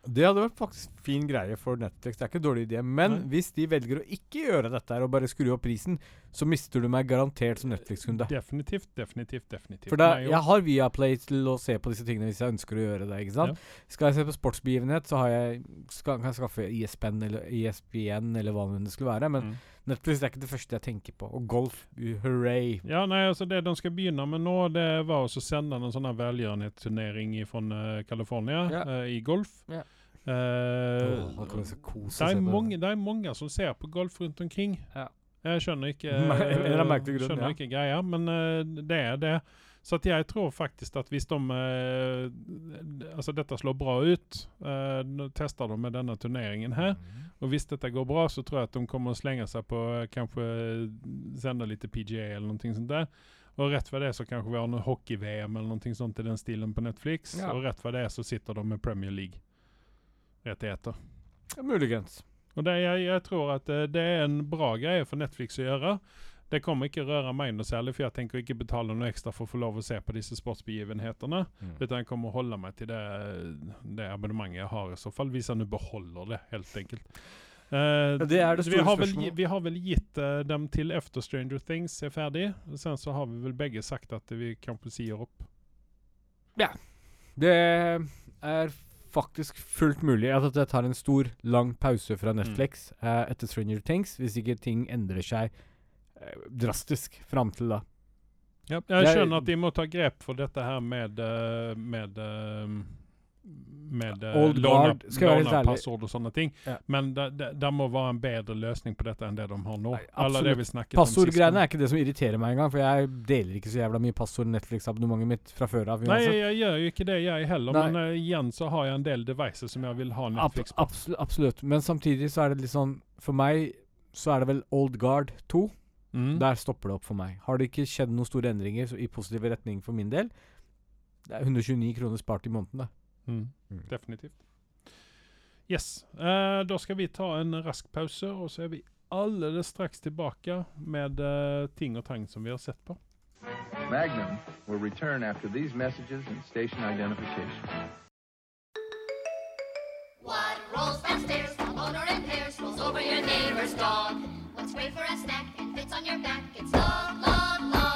[SPEAKER 2] Det hadde vært faktisk fin greie for Netflix. Det er ikke en dårlig idé. Men
[SPEAKER 1] Nei.
[SPEAKER 2] hvis de velger å ikke gjøre dette her og bare skru opp prisen, så mister du meg garantert som Netflix-kunde.
[SPEAKER 1] Definitivt, definitivt, definitivt.
[SPEAKER 2] For da, jeg har Viaplay til å se på disse tingene hvis jeg ønsker å gjøre det. ikke sant? Skal jeg se på sportsbegivenhet, så har jeg, skal, kan jeg skaffe ISPN eller ISBN eller hva det skulle være. Men
[SPEAKER 1] Mm.
[SPEAKER 2] Netflix er ikke det første jeg tenker på. Og golf, hooray.
[SPEAKER 1] Ja, nei, altså Det de skal begynne med nå, det var å sende en sånn velgjørenhetsturnering fra uh, California
[SPEAKER 2] yeah.
[SPEAKER 1] uh, i golf.
[SPEAKER 2] Yeah. Uh, oh, kose
[SPEAKER 1] det, er mange, det er mange som ser på golf rundt omkring.
[SPEAKER 2] Ja.
[SPEAKER 1] Jeg skjønner ikke
[SPEAKER 2] grunn,
[SPEAKER 1] skjønner
[SPEAKER 2] ja.
[SPEAKER 1] ikke greia, men eh, det er det. Så at jeg tror faktisk at hvis de eh, Altså, dette slår bra ut, eh, tester de med denne turneringen her.
[SPEAKER 2] Mm.
[SPEAKER 1] Och visst detta går bra så tror jag att de kommer att slänga sig på kanskje kanske litt sända lite PGA eller någonting sånt där. Och rätt för det så kanske vi har någon hockey-VM eller någonting sånt i den stilen på Netflix.
[SPEAKER 2] Ja.
[SPEAKER 1] Och rätt för det så sitter de med Premier League-rättigheter.
[SPEAKER 2] Ja, muligens.
[SPEAKER 1] Och det, jag, jag tror att eh, det är en bra grej för Netflix att göra. Det kommer ikke røre meg noe særlig, for jeg tenker ikke betale noe ekstra for å få lov å se på disse sportsbegivenhetene. Utan jeg kommer å holde meg til det, det abonnementet jeg har i så fall, hvis jeg nå beholder det, helt enkelt. Uh,
[SPEAKER 2] det er det
[SPEAKER 1] vi,
[SPEAKER 2] store
[SPEAKER 1] har vel,
[SPEAKER 2] spørsmålet.
[SPEAKER 1] vi har vel gitt uh, dem til efter Stranger Things er ferdig. Og Sen så har vi vel begge sagt at vi kanskje sier opp. Ja.
[SPEAKER 2] Det er faktisk fullt mulig at jeg tar en stor, lang pause fra Netflix eh, etter Stranger Things, hvis ikke ting endrer seg drastisk fram til da.
[SPEAKER 1] Jeg
[SPEAKER 2] Jeg-
[SPEAKER 1] skjønner at de må ta grep for dette her med eh, med eh, med uh,
[SPEAKER 2] Old guard, skal jeg være helt ærlig.
[SPEAKER 1] passord og sånne ting.
[SPEAKER 2] Ja.
[SPEAKER 1] Men det, det, det må være en bedre løsning på dette enn det de har nå.
[SPEAKER 2] Passordgreiene er ikke det som irriterer meg engang, for jeg deler ikke så jævla mye passord Netflix-abonnementet mitt fra før av.
[SPEAKER 1] Nei, jeg gjør jo ikke det, jeg heller.
[SPEAKER 2] Nei.
[SPEAKER 1] Men uh, igjen så har jeg en del devices som jeg vil ha Netflix på.
[SPEAKER 2] absolutt, absolutt. Men samtidig så er det litt sånn For meg så er det vel Old Guard 2.
[SPEAKER 1] Mm.
[SPEAKER 2] Der stopper det opp for meg. Har det ikke skjedd noen store endringer så, i positiv retning for min del? Det er 129 kroner spart i måneden, da.
[SPEAKER 1] Mm.
[SPEAKER 2] Mm.
[SPEAKER 1] Definitivt. Yes. Eh, da skal vi ta en rask pause, og så er vi allerede straks tilbake med eh, ting og tang som vi har sett på.
[SPEAKER 3] Magnum will return after these messages and station identification.
[SPEAKER 4] What rolls downstairs, while motor and pairs rolls over your neighbor's dog. What's great for a snack on your back? It's log, log, log.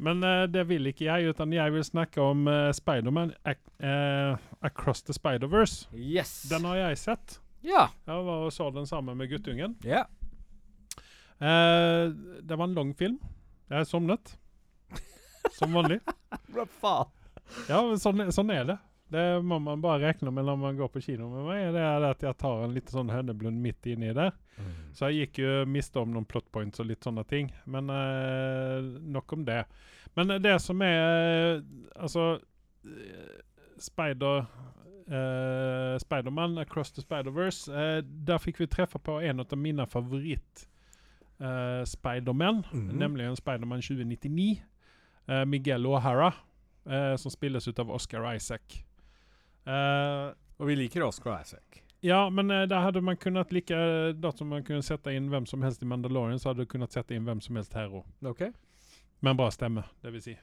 [SPEAKER 1] Men uh, det vil ikke jeg, utan jeg vil snakke om uh, Spiderman ac uh, Across the Spider-Verse.
[SPEAKER 2] Yes.
[SPEAKER 1] Den har jeg sett.
[SPEAKER 2] Ja.
[SPEAKER 1] Jeg var og så den sammen med guttungen.
[SPEAKER 2] ja.
[SPEAKER 1] Uh, det var en lang film. Jeg sovnet. Som vanlig.
[SPEAKER 2] Hva faen?
[SPEAKER 1] Ja, men sånn, sånn er det. Det må man bare regne med når man går på kino med meg. Det er at jeg tar en liten sånn høneblund midt inni der. Så jeg gikk jo miste om noen plot points og litt sånne ting. Men eh, nok om det. Men det som er eh, Altså eh, Spider eh, Spiderman, Across the Spider-Verse, eh, der fikk vi treffe på en av mine favoritt eh, Spiderman,
[SPEAKER 2] Mhm.
[SPEAKER 1] nemlig Spiderman 2099. Uh, Miguel O'Hara, uh, som spilles ut av Oscar Isaac. Eh,
[SPEAKER 2] Og vi liker Oscar Isaac.
[SPEAKER 1] ja, men eh, der hadde man kunnet like Da som man kunne sette inn hvem som helst i Mandalorian, så hadde du kunnet sette inn hvem som helst her òg.
[SPEAKER 2] Okay.
[SPEAKER 1] Men en bra stemme, det vil si.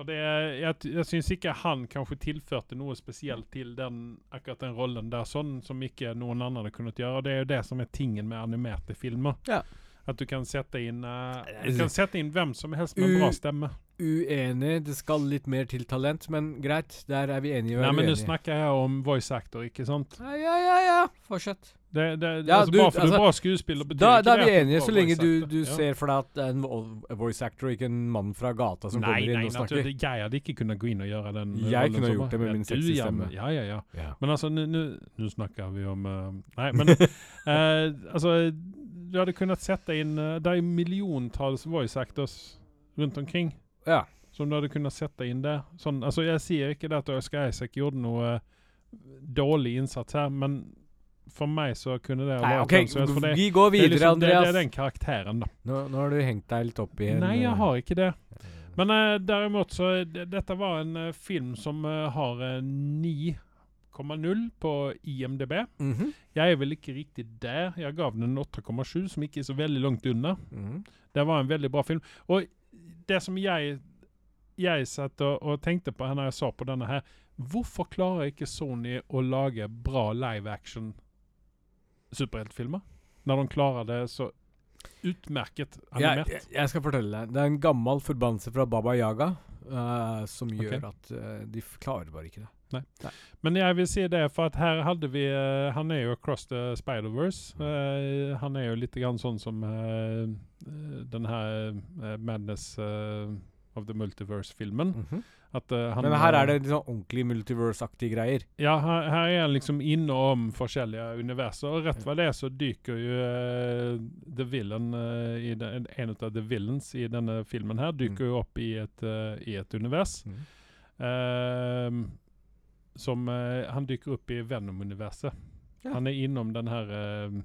[SPEAKER 1] For det, jeg, jeg syns ikke han kanskje tilførte noe spesielt til den, akkurat den rollen der, sånn som ikke noen andre kunnet gjøre. Det er jo det som er tingen med animerte filmer.
[SPEAKER 2] Ja.
[SPEAKER 1] At du kan sette inn
[SPEAKER 2] uh,
[SPEAKER 1] Du kan sette inn hvem som helst med U bra stemme.
[SPEAKER 2] Uenig. Det skal litt mer til talent, men greit. Der er vi enige.
[SPEAKER 1] Nei, men nå snakker jeg om voice actor, ikke sant?
[SPEAKER 2] Ja, ja, ja, ja. Fortsett.
[SPEAKER 1] Det, det,
[SPEAKER 2] Ja,
[SPEAKER 1] altså,
[SPEAKER 2] du-
[SPEAKER 1] bare for du
[SPEAKER 2] altså,
[SPEAKER 1] er bra skuespiller, betyr
[SPEAKER 2] Da,
[SPEAKER 1] ikke
[SPEAKER 2] da er vi enige, så lenge du, du
[SPEAKER 1] Ja.
[SPEAKER 2] ser for deg at det er en voice actor, ikke en mann fra gata som
[SPEAKER 1] Nei,
[SPEAKER 2] kommer inn
[SPEAKER 1] nei,
[SPEAKER 2] og snakker.
[SPEAKER 1] Nei, Jeg hadde ikke kunnet gå inn og gjøre den.
[SPEAKER 2] Jeg kunne gjort det med min
[SPEAKER 1] du,
[SPEAKER 2] sexy stemme.
[SPEAKER 1] Ja, ja, ja. Men altså, nu snakker vi om uh, Nei, men uh, altså Du hadde kunnet sette inn eh, Det er miljontals voice actors rundt omkring
[SPEAKER 2] ja.
[SPEAKER 1] som du hadde kunnet sette inn der. Sånn, altså, jeg sier ikke det at Øyskar Isaac gjorde noe eh, dårlig innsats her, men for meg så kunne det ha
[SPEAKER 2] Nei,
[SPEAKER 1] vært
[SPEAKER 2] OK,
[SPEAKER 1] hvem som helst, for det,
[SPEAKER 2] vi går
[SPEAKER 1] det, er
[SPEAKER 2] videre,
[SPEAKER 1] liksom, det, det er den karakteren, da.
[SPEAKER 2] Nå, nå har du hengt deg litt opp i en
[SPEAKER 1] Nei, jeg
[SPEAKER 2] eh,
[SPEAKER 1] har ikke det. Men uh, derimot så Dette var en uh, film som uh, har eh, 9,0 på IMDb.
[SPEAKER 2] mhm,
[SPEAKER 1] Jeg er vel ikke riktig der. Jeg gav den en 8,7, som ikke er så veldig langt unna.
[SPEAKER 2] mhm.
[SPEAKER 1] Det var en veldig bra film. Og det som jeg jeg satt og, og tenkte på når jeg så på denne her Hvorfor klarer ikke Sony å lage bra live action superheltfilmer? Når de klarer det så utmerket animert.
[SPEAKER 2] jeg, jeg skal fortelle deg. Det er en gammel forbannelse fra Baba Yaga uh, som gjør
[SPEAKER 1] okay.
[SPEAKER 2] at uh, de klarer bare ikke det.
[SPEAKER 1] Men jeg vil si det, for at her hadde vi uh, Han er jo across the Spider-Verse. Uh, han er jo litt grann sånn som eh, den her Madness of the Multiverse-filmen.
[SPEAKER 2] Mhm.
[SPEAKER 1] At uh, han
[SPEAKER 2] Men her er det sånn ordentlig multiverse-aktige greier.
[SPEAKER 1] Ja, her, her er han liksom innom forskjellige universer. Og rett hva det er, så dyker jo uh, The Villain uh, i den, En av The Villains i denne filmen her dyker jo opp i et, i et univers.
[SPEAKER 2] Mhm.
[SPEAKER 1] Som eh, Han dyker opp i Venom-universet.
[SPEAKER 2] Ja.
[SPEAKER 1] Han er innom den her eh,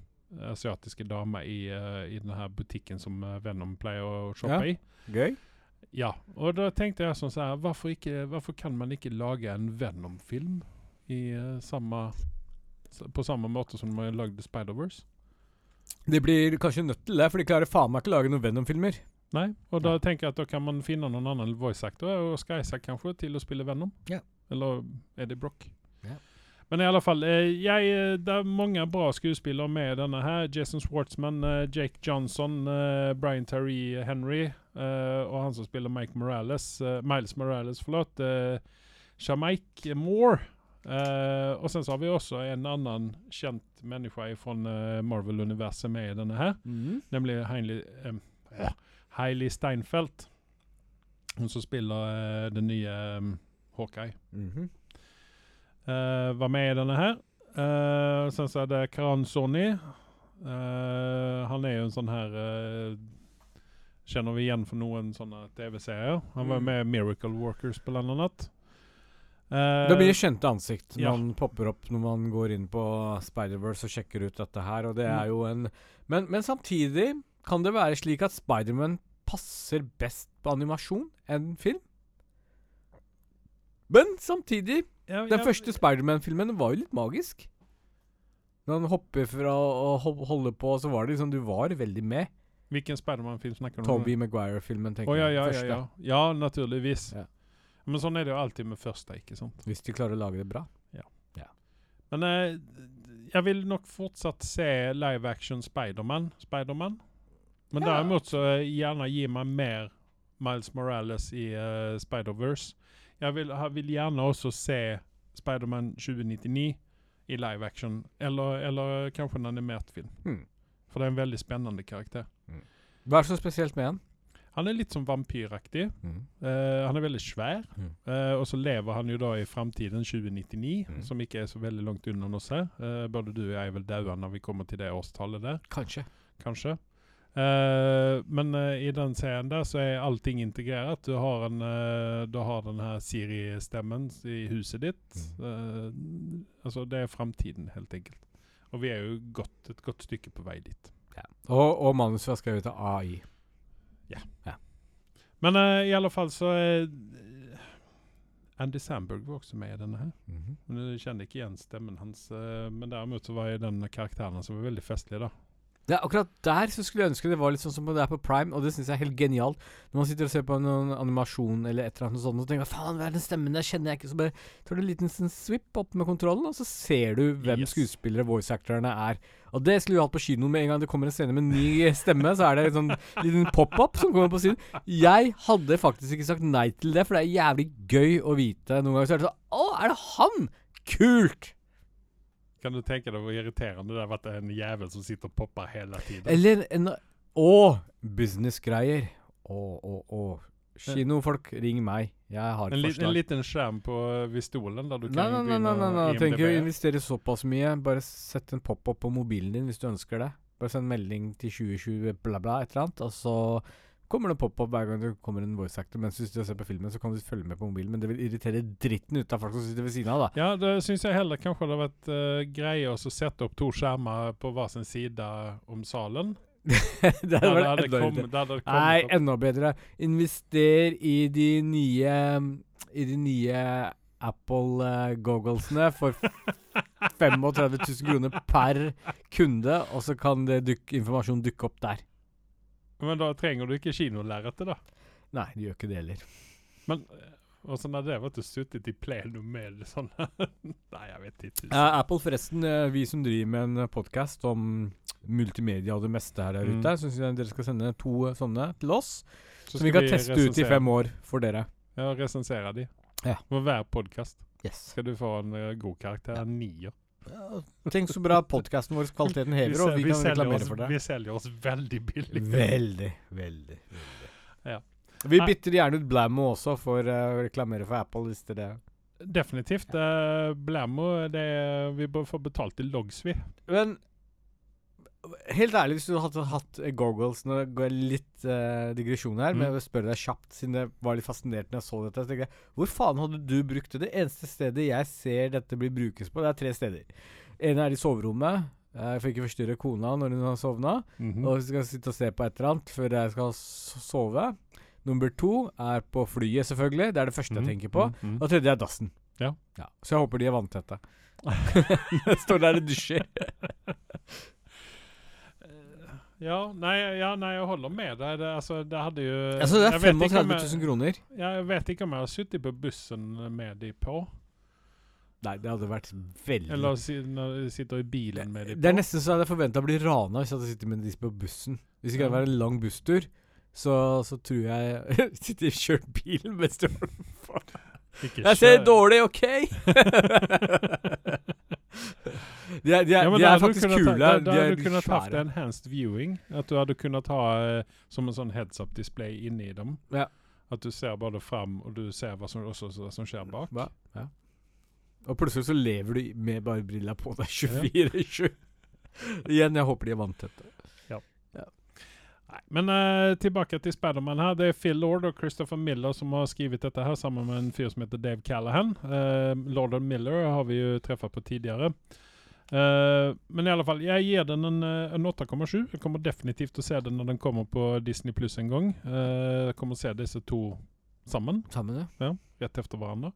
[SPEAKER 1] asiatiske dama i, eh, i den her butikken som eh, Venom pleier å shoppe
[SPEAKER 2] Ja.
[SPEAKER 1] i.
[SPEAKER 2] Gøy?
[SPEAKER 1] Ja, og da tenkte jeg sånn så her, hvorfor, ikke, hvorfor kan man ikke lage en Venom-film i eh, samme s- på samme måte som man lagde Spider-Verse?
[SPEAKER 2] De blir kanskje nødt til det, for de klarer faen meg ikke å lage noen Venom-filmer.
[SPEAKER 1] Nei, og da tenker jeg at da kan man finne noen annen voice actor, og Oscar Isaac kanskje, til å spille Venom.
[SPEAKER 2] Ja.
[SPEAKER 1] Eller Eddie Brock.
[SPEAKER 2] Yeah.
[SPEAKER 1] Men i alle fall, eh, jeg, eh, det er mange bra skuespillere med denne her. Jason Schwartzman, eh, Jake Johnson, Brian Terry Henry, eh, og han som spiller Mike Morales, Miles Morales, forlåt, Shamaik Moore. Eh, og sen så har vi også en annen kjent menneske fra Marvel-universet med i denne her. Nemlig Hailey, eh, Steinfeld. Hun som spiller den nye Hawkeye.
[SPEAKER 2] -hmm.
[SPEAKER 1] uh, var med i denne her. Uh, sen så er det Karan Sonny. Uh, han er jo en sånn her eh, Kjenner vi igjen for noen sånne TV-serier. Han var
[SPEAKER 2] Mm.
[SPEAKER 1] med i Miracle Workers, blant annet. Eh,
[SPEAKER 2] Det blir kjente ansikt
[SPEAKER 1] ja.
[SPEAKER 2] man popper opp når man går inn på Spider-Verse og sjekker ut dette her, og det er jo en Men, men samtidig kan det være slik at Spiderman passer best på animasjon enn film. Men samtidig
[SPEAKER 1] Ja,
[SPEAKER 2] Den
[SPEAKER 1] ja,
[SPEAKER 2] første Spiderman-filmen var jo litt magisk. Når han hopper fra å ho- holde på, så var det liksom Du var veldig med.
[SPEAKER 1] Hvilken Spiderman-film snakker du om?
[SPEAKER 2] Toby Maguire-filmen, tenker
[SPEAKER 1] oh, ja,
[SPEAKER 2] jeg.
[SPEAKER 1] ja, ja, ja. ja, naturligvis.
[SPEAKER 2] Ja.
[SPEAKER 1] Men sånn er det jo alltid med første, ikke sant?
[SPEAKER 2] Hvis de klarer å lage det bra.
[SPEAKER 1] Men eh, jeg vil nok fortsatt se live action Spiderman. Spiderman. Men
[SPEAKER 2] Ja.
[SPEAKER 1] derimot så eh, gjerne gi meg mer Miles Morales i uh, Spider-Verse. Jeg vil, jeg vil gjerne også se Spiderman 2099 i live action, eller, eller kanskje en animert film.
[SPEAKER 2] Mm.
[SPEAKER 1] For det er en veldig spennende karakter.
[SPEAKER 2] Hva er det så spesielt med han?
[SPEAKER 1] Han er litt sånn vampyraktig.
[SPEAKER 2] Mm.
[SPEAKER 1] Uh, han er veldig svær.
[SPEAKER 2] Mm.
[SPEAKER 1] Eh, og så lever han jo da i framtiden 2099,
[SPEAKER 2] Mm.
[SPEAKER 1] som ikke er så veldig langt unna oss her. Eh, både du og jeg er vel daua når vi kommer til det årstallet der,
[SPEAKER 2] Kanskje.
[SPEAKER 1] kanskje. Eh, men uh, i den serien der så er allting integrert. Du har, en, uh, du har den her Siri-stemmen i huset ditt. Eh, altså, det er framtiden, helt enkelt. Og vi er jo godt, et godt stykke på vei dit.
[SPEAKER 2] Og, og manuset var skrevet av AI.
[SPEAKER 1] Ja Men eh, i alle fall så er Andy Samberg var også med i denne her.
[SPEAKER 2] Mhm.
[SPEAKER 1] Men jeg kjente ikke igjen stemmen hans. men derimot så var jo den karakteren som var veldig festlig, da.
[SPEAKER 2] Ja, akkurat der så skulle jeg ønske det var litt sånn som det er på Prime, og det syns jeg er helt genialt. Når man sitter og ser på en animasjon eller et eller annet sånt, og tenker faen, hva er den stemmen der, kjenner jeg ikke, så bare tar du en liten sånn swip opp med kontrollen, og så ser du hvem
[SPEAKER 1] Yes.
[SPEAKER 2] skuespillere, voice actorene, er. Og det skulle vi hatt på kino med en gang det kommer en scene med en ny stemme, så er det en sånn liten pop-up som kommer på siden. Jeg hadde faktisk ikke sagt nei til det, for det er jævlig gøy å vite. Noen ganger så er det sånn Å, er det han? Kult!
[SPEAKER 1] Kan du tenke deg hvor irriterende det har vært en jævel som sitter og popper hele tiden?
[SPEAKER 2] Eller en Å! Businessgreier. Å, å, å. Kinofolk, ring meg. Jeg har
[SPEAKER 1] En,
[SPEAKER 2] et
[SPEAKER 1] forslag. en liten skjerm på ved stolen der du
[SPEAKER 2] Nei,
[SPEAKER 1] kan
[SPEAKER 2] nei, nei, nei, nei, nei. Jeg tenker å investere såpass mye. Bare sett en pop-up på mobilen din hvis du ønsker det. Bare send melding til 2020 bla, bla, et eller annet, og så kommer det en pop-up hver gang det kommer en voice actor. Mens du ser på filmen, så kan du følge med på mobilen, men det vil irritere dritten ut av folk som sitter ved siden av, da.
[SPEAKER 1] Ja, det syns jeg heller kanskje hadde vært uh, greie å sette opp to skjermer på hver sin side om salen.
[SPEAKER 2] det hadde vært enda
[SPEAKER 1] det hadde
[SPEAKER 2] Nei, enda bedre. Invester i de nye I de nye Apple uh, gogglesene for 35 000 kroner per kunde, og så kan det duk informasjon dukke opp der.
[SPEAKER 1] Men da trenger du ikke kinolerretet, da.
[SPEAKER 2] Nei, de gjør ikke det heller.
[SPEAKER 1] Men eh, åssen er det at du sittet i plenum med sånn? Nei, jeg vet ikke.
[SPEAKER 2] Uh, Apple, forresten, eh, vi som driver med en podkast om multimedia og det meste her der
[SPEAKER 1] Mm.
[SPEAKER 2] ute, syns jeg dere skal sende to sånne til oss.
[SPEAKER 1] Så
[SPEAKER 2] Som vi
[SPEAKER 1] kan
[SPEAKER 2] kan teste ut i fem år for dere.
[SPEAKER 1] Ja, resensere de.
[SPEAKER 2] Ja.
[SPEAKER 1] Med hver podkast
[SPEAKER 2] Yes.
[SPEAKER 1] skal du få en uh, god karakter. En nier.
[SPEAKER 2] Tenk så bra podkasten vår kvaliteten hever, og vi kan reklamere
[SPEAKER 1] oss,
[SPEAKER 2] for det.
[SPEAKER 1] Vi selger oss veldig billig.
[SPEAKER 2] Veldig, veldig. veldig.
[SPEAKER 1] Ja.
[SPEAKER 2] Vi bytter gjerne ut Blammo også for eh, å reklamere for Apple, hvis det er det.
[SPEAKER 1] Definitivt. Uh, Blammo, det er, vi bør få betalt i logs, vi.
[SPEAKER 2] Men helt ærlig, hvis du hadde hatt eh, goggles Nå går jeg litt uh, digresjon her, men
[SPEAKER 1] Mm.
[SPEAKER 2] jeg vil spørre deg kjapt, siden det var litt fascinert når jeg så dette. Jeg, Hvor faen hadde du brukt det? Det eneste stedet jeg ser dette blir brukes på, det er tre steder. En er i soverommet. Jeg får ikke forstyrre kona når hun har sovna.
[SPEAKER 1] Mhm.
[SPEAKER 2] Og hvis jeg skal sitte og se på et eller annet før jeg skal sove. Nummer to er på flyet, selvfølgelig. Det er det første
[SPEAKER 1] Mhm,
[SPEAKER 2] jeg tenker på.
[SPEAKER 1] mhm, mhm.
[SPEAKER 2] Og tredje er dassen.
[SPEAKER 1] Ja.
[SPEAKER 2] Så jeg håper de er vanntette. Jeg står der og dusjer.
[SPEAKER 1] Ja, nei, ja, nei, jeg holder med deg. Det, altså, det hadde jo
[SPEAKER 2] Altså, det er
[SPEAKER 1] jeg vet ikke
[SPEAKER 2] 35
[SPEAKER 1] om jeg-
[SPEAKER 2] 000 kroner.
[SPEAKER 1] Jeg vet ikke om jeg har sittet på bussen med de på.
[SPEAKER 2] Nei, det hadde vært veldig
[SPEAKER 1] Eller si, sitter i bilen med de på.
[SPEAKER 2] Det er nesten så jeg hadde forventa å bli rana hvis jeg hadde sittet med de på bussen. Hvis det ikke hadde vært en lang busstur, så, så tror jeg Sitter og kjørt bilen mens du holder på. Jeg ser dårlig, OK? de er, de er,
[SPEAKER 1] Ja,
[SPEAKER 2] de er faktisk kule.
[SPEAKER 1] Ta, da, da
[SPEAKER 2] de
[SPEAKER 1] hadde
[SPEAKER 2] er
[SPEAKER 1] du kunnet hatt
[SPEAKER 2] en
[SPEAKER 1] enhanced viewing. At du hadde kunnet ha uh, som en sånn heads up display inni dem.
[SPEAKER 2] Ja.
[SPEAKER 1] At du ser både fram, og du ser hva som, også hva som skjer bak.
[SPEAKER 2] Ja, ja. Og plutselig så lever du med bare brilla på deg 24-7. Igjen, jeg håper de er vanntette.
[SPEAKER 1] Nei, Men uh, tilbake til Spiderman her. Det er Phil Lord og Christopher Miller som har skrevet dette her sammen med en fyr som heter Dave Callahan. Uh, Lord og Miller har vi jo treffet på tidligere. Uh, men i alle fall, jeg gir den en, en 8,7. Jeg kommer definitivt til å se den når den kommer på Disney Pluss en gang. Jeg kommer å se disse to sammen,
[SPEAKER 2] Sammen, ja.
[SPEAKER 1] rett etter hverandre.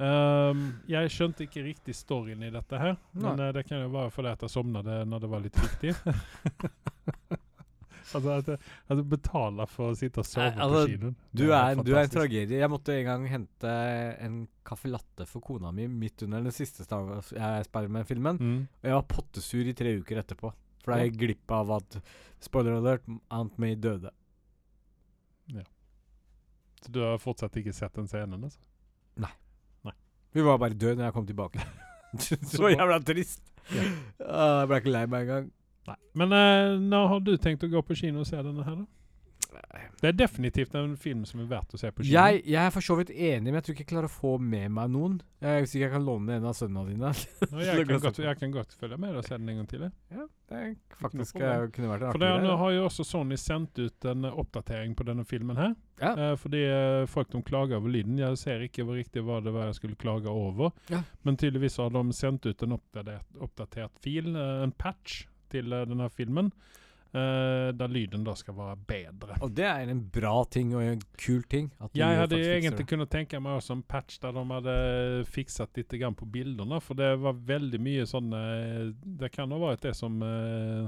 [SPEAKER 1] Um, jeg skjønte ikke riktig storyen i dette her, men
[SPEAKER 2] Nei.
[SPEAKER 1] eh, det kan jo være fordi at jeg sovnet når det var litt viktig. altså at at du betaler for å sitte og sove
[SPEAKER 2] Nei, altså,
[SPEAKER 1] på kinoen.
[SPEAKER 2] Du er, du er en tragedie. Jeg måtte en gang hente en caffè latte for kona mi midt under den siste Spiderman-filmen.
[SPEAKER 1] Mm.
[SPEAKER 2] Og jeg var pottesur i tre uker etterpå. For da gikk glipp av at Spoiler alert, Aunt May døde. Ja.
[SPEAKER 1] Så du har fortsatt ikke sett den scenen? Altså.
[SPEAKER 2] Hun var bare død når jeg kom tilbake. Så jævla trist.
[SPEAKER 1] Ja.
[SPEAKER 2] Ah, jeg ble ikke lei meg engang.
[SPEAKER 1] Nei. Men uh, når har du tenkt å gå på kino og se denne her, da? Det er definitivt en film som er verdt å se på kino.
[SPEAKER 2] Jeg, jeg er for så vidt enig, men jeg tror ikke jeg klarer å få med meg noen. Jeg Hvis ikke jeg kan låne en av sønnene dine.
[SPEAKER 1] Jeg, kan godt, jeg kan godt følge med og se den en gang til.
[SPEAKER 2] ja, det er faktisk eh, kunne vært
[SPEAKER 1] For det, Nå har jo også Sony sendt ut en oppdatering på denne filmen her.
[SPEAKER 2] Ja.
[SPEAKER 1] Uh, fordi folk de klager over lyden. Jeg ser ikke hvor riktig hva det var jeg skulle klage over.
[SPEAKER 2] Ja.
[SPEAKER 1] Men tydeligvis har de sendt ut en oppdatert, oppdatert fil, uh, en patch, til eh, denne filmen. Uh, der lyden da skal være bedre.
[SPEAKER 2] Og det er en bra ting og en kul ting.
[SPEAKER 1] Jeg hadde egentlig kunnet tenke meg også en patch der de hadde fikset litt på bildene, for det var veldig mye sånn eh, Det kan ha vært det som eh,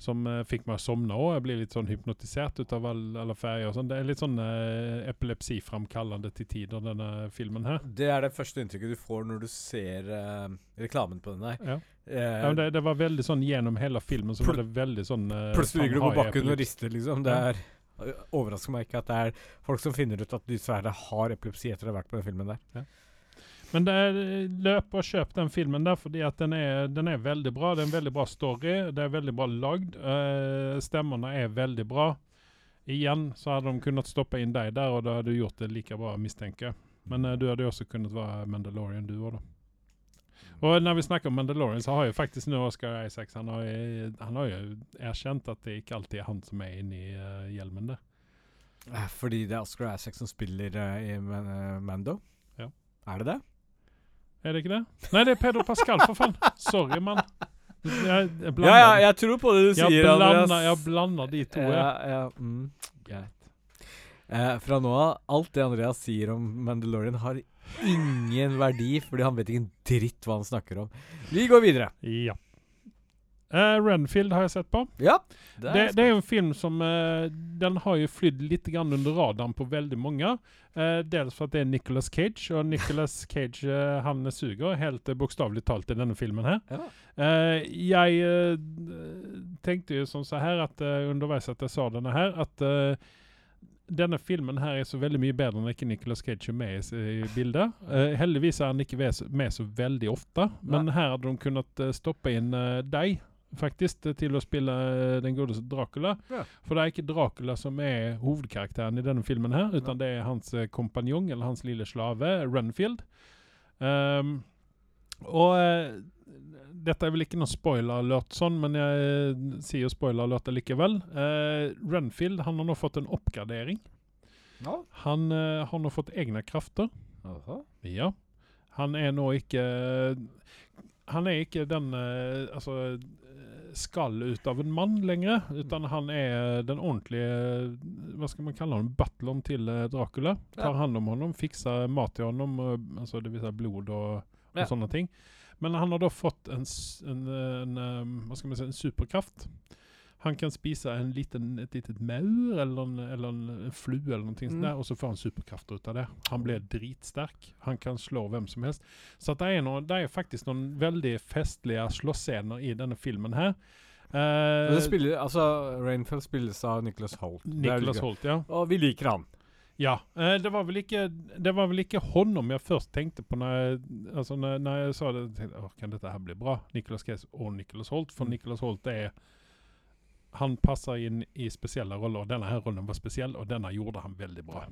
[SPEAKER 1] som uh, fikk meg å sovne òg. Jeg blir litt sånn hypnotisert ut av all, alle ferier og sånn. Det er litt sånn uh, epilepsiframkallende til tider, denne filmen her.
[SPEAKER 2] Det er det første inntrykket du får når du ser uh, reklamen på den der.
[SPEAKER 1] Ja.
[SPEAKER 2] Eh,
[SPEAKER 1] Ja, det, det var veldig sånn gjennom hele filmen så var det veldig sånn eh,
[SPEAKER 2] Plutselig ligger du på
[SPEAKER 1] har
[SPEAKER 2] bakken og rister, liksom. Det er overrasker meg ikke at det er folk som finner ut at de sverre har epilepsi etter å ha vært på den filmen der.
[SPEAKER 1] Men det er, løp og kjøp den filmen der, fordi at den er, den er veldig bra. Det er en veldig bra story. Det er veldig bra lagd. Uh, stemmene er veldig bra. Igjen så hadde de kunnet stoppe inn deg der, og da hadde du gjort det like bra, mistenker jeg. Men uh, du hadde også kunnet være Mandalorian, du òg, da. Og når vi snakker om Mandalorian, så har jo faktisk nå Oscar Isaacs han har, han har jo erkjent at det ikke alltid er han som er inni uh, hjelmen der.
[SPEAKER 2] Eh, Fordi det er Oscar Isaac som spiller eh, i eh, Mando?
[SPEAKER 1] Ja.
[SPEAKER 2] Er det det?
[SPEAKER 1] Er det ikke det? Nei, det er Pedro Pascal, for faen! Sorry, mann. Jeg, jeg
[SPEAKER 2] Ja, ja, jeg tror på det du
[SPEAKER 1] Jeg
[SPEAKER 2] sier,
[SPEAKER 1] blander,
[SPEAKER 2] Andreas.
[SPEAKER 1] jeg blander de to.
[SPEAKER 2] Ja, ja, mm, greit. Eh, fra nå av, alt det Andreas sier om Mandalorian, har ingen verdi, fordi han vet ikke en dritt hva han snakker om. Vi går videre.
[SPEAKER 1] Ja. Eh, Renfield har jeg sett på.
[SPEAKER 2] Ja.
[SPEAKER 1] Det, det er en film som uh, Den har jo flydd litt grann under radaren på veldig mange. Uh, dels for at det er Nicolas Cage, og Nicolas Cage uh, han suger helt uh, bokstavelig talt i denne filmen her.
[SPEAKER 2] Ja.
[SPEAKER 1] Eh, jeg tenkte jo som så her at underveis at jeg sa denne her, at denne filmen her er så veldig mye bedre når ikke Nicolas Cage er med i, i bildet. Uh, heldigvis er han ikke med så veldig ofte, men her hadde de kunnet uh, stoppe inn uh, deg faktisk eh, til å spille eh, den godeste Dracula.
[SPEAKER 2] Ja.
[SPEAKER 1] For det er ikke Dracula som er hovedkarakteren i denne filmen her, utan det er hans eh, kompanjong, eller hans lille slave, Renfield. Um, og uh, dette er vel ikke noe spoiler-alert sånn, men jeg uh, sier spoiler-alert likevel. Uh, Renfield han har nå fått en oppgradering.
[SPEAKER 2] Ja.
[SPEAKER 1] Han har nå fått egne krafter. Ja. Han er nå ikke Han er ikke den Altså skall ut av en mann lenger, utan han er den ordentlige Hva skal man kalle ham? Butleren til eh, Dracula. Tar hand om honom, fikser mat til honom, altså det vil si blod og, og
[SPEAKER 2] Ja.
[SPEAKER 1] sånne ting. Men han har da fått en, en, en, en, um, hva skal man si, en superkraft. Han kan spise en liten, et lite maur eller en, eller en, flue, eller noe sånt
[SPEAKER 2] Mm.
[SPEAKER 1] der, og så får han superkrafter ut av det. Han blir dritsterk. Han kan slå hvem som helst. Så det, er noe, det er faktisk noen veldig festlige slåssscener i denne filmen her.
[SPEAKER 2] Det spiller, altså, Rainfield spilles av Nicholas Holt.
[SPEAKER 1] Nicholas Holt, ja.
[SPEAKER 2] Og vi liker han.
[SPEAKER 1] Ja. Eh, det, var ikke, det var vel ikke honom jeg først tenkte på når jeg, altså når, når jeg sa det. tenkte Åh, kan dette her bli bra? Nicholas Case og Nicholas Holt. For
[SPEAKER 2] Mm.
[SPEAKER 1] Nicholas Holt er Han passer inn i spesielle roller, og denne her rollen var spesiell, og denne gjorde han veldig bra.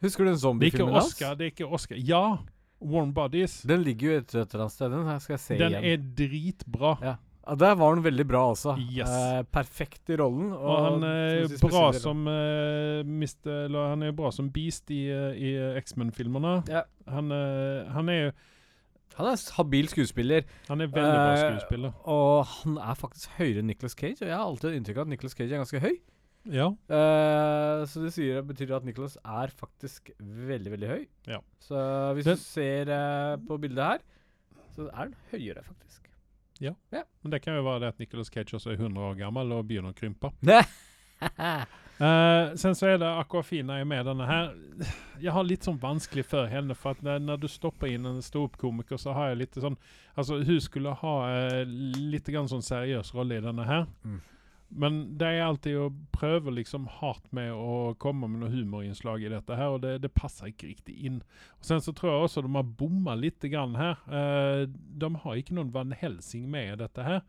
[SPEAKER 2] Husker du den zombiefilmen hans?
[SPEAKER 1] Oscar. det er ikke Oscar. Ja! Warm Bodies.
[SPEAKER 2] Den ligger jo et, eller annet sted. Den skal jeg se
[SPEAKER 1] Den
[SPEAKER 2] igjen.
[SPEAKER 1] er dritbra.
[SPEAKER 2] Ja. Ja, Der var han veldig bra altså.
[SPEAKER 1] Yes.
[SPEAKER 2] Eh, perfekt i rollen. Og,
[SPEAKER 1] Og han er
[SPEAKER 2] som
[SPEAKER 1] bra som uh, Mr. Eller han er bra som Beast i, eh, i eh, X-Men-filmerne.
[SPEAKER 2] Ja.
[SPEAKER 1] Han, uh, han er jo
[SPEAKER 2] Han er habil skuespiller,
[SPEAKER 1] Han er veldig bra
[SPEAKER 2] Eh,
[SPEAKER 1] skuespiller.
[SPEAKER 2] og han er faktisk høyere enn Nicholas Cage. Og jeg har alltid inntrykk av at Nicholas Cage er ganske høy.
[SPEAKER 1] Ja.
[SPEAKER 2] Uh, så det sier, betyr at Nicholas er faktisk veldig, veldig høy.
[SPEAKER 1] Ja.
[SPEAKER 2] Så hvis
[SPEAKER 1] Det-
[SPEAKER 2] du ser uh, på bildet her, så er han høyere, faktisk. Ja. ja.
[SPEAKER 1] Men det kan jo være det at Nicolas Cage også er 100 år gammel og begynner å krympe. Eh, sen så er det Aquafina er med denne her. Jeg har litt sånn vanskelig for henne, for at når, når du stopper inn en ståuppkomiker, så har jeg litt sånn Altså, hun skulle ha uh, litt grann sånn seriøs rolle i denne her.
[SPEAKER 2] Mm.
[SPEAKER 1] Men det er alltid å prøve liksom hardt med å komme med noe humorinnslag i dette her, og det, det passer ikke riktig inn. Og Sen så tror jeg også de har bomma litt grann her. Uh, de har ikke noen Van Helsing med i dette her.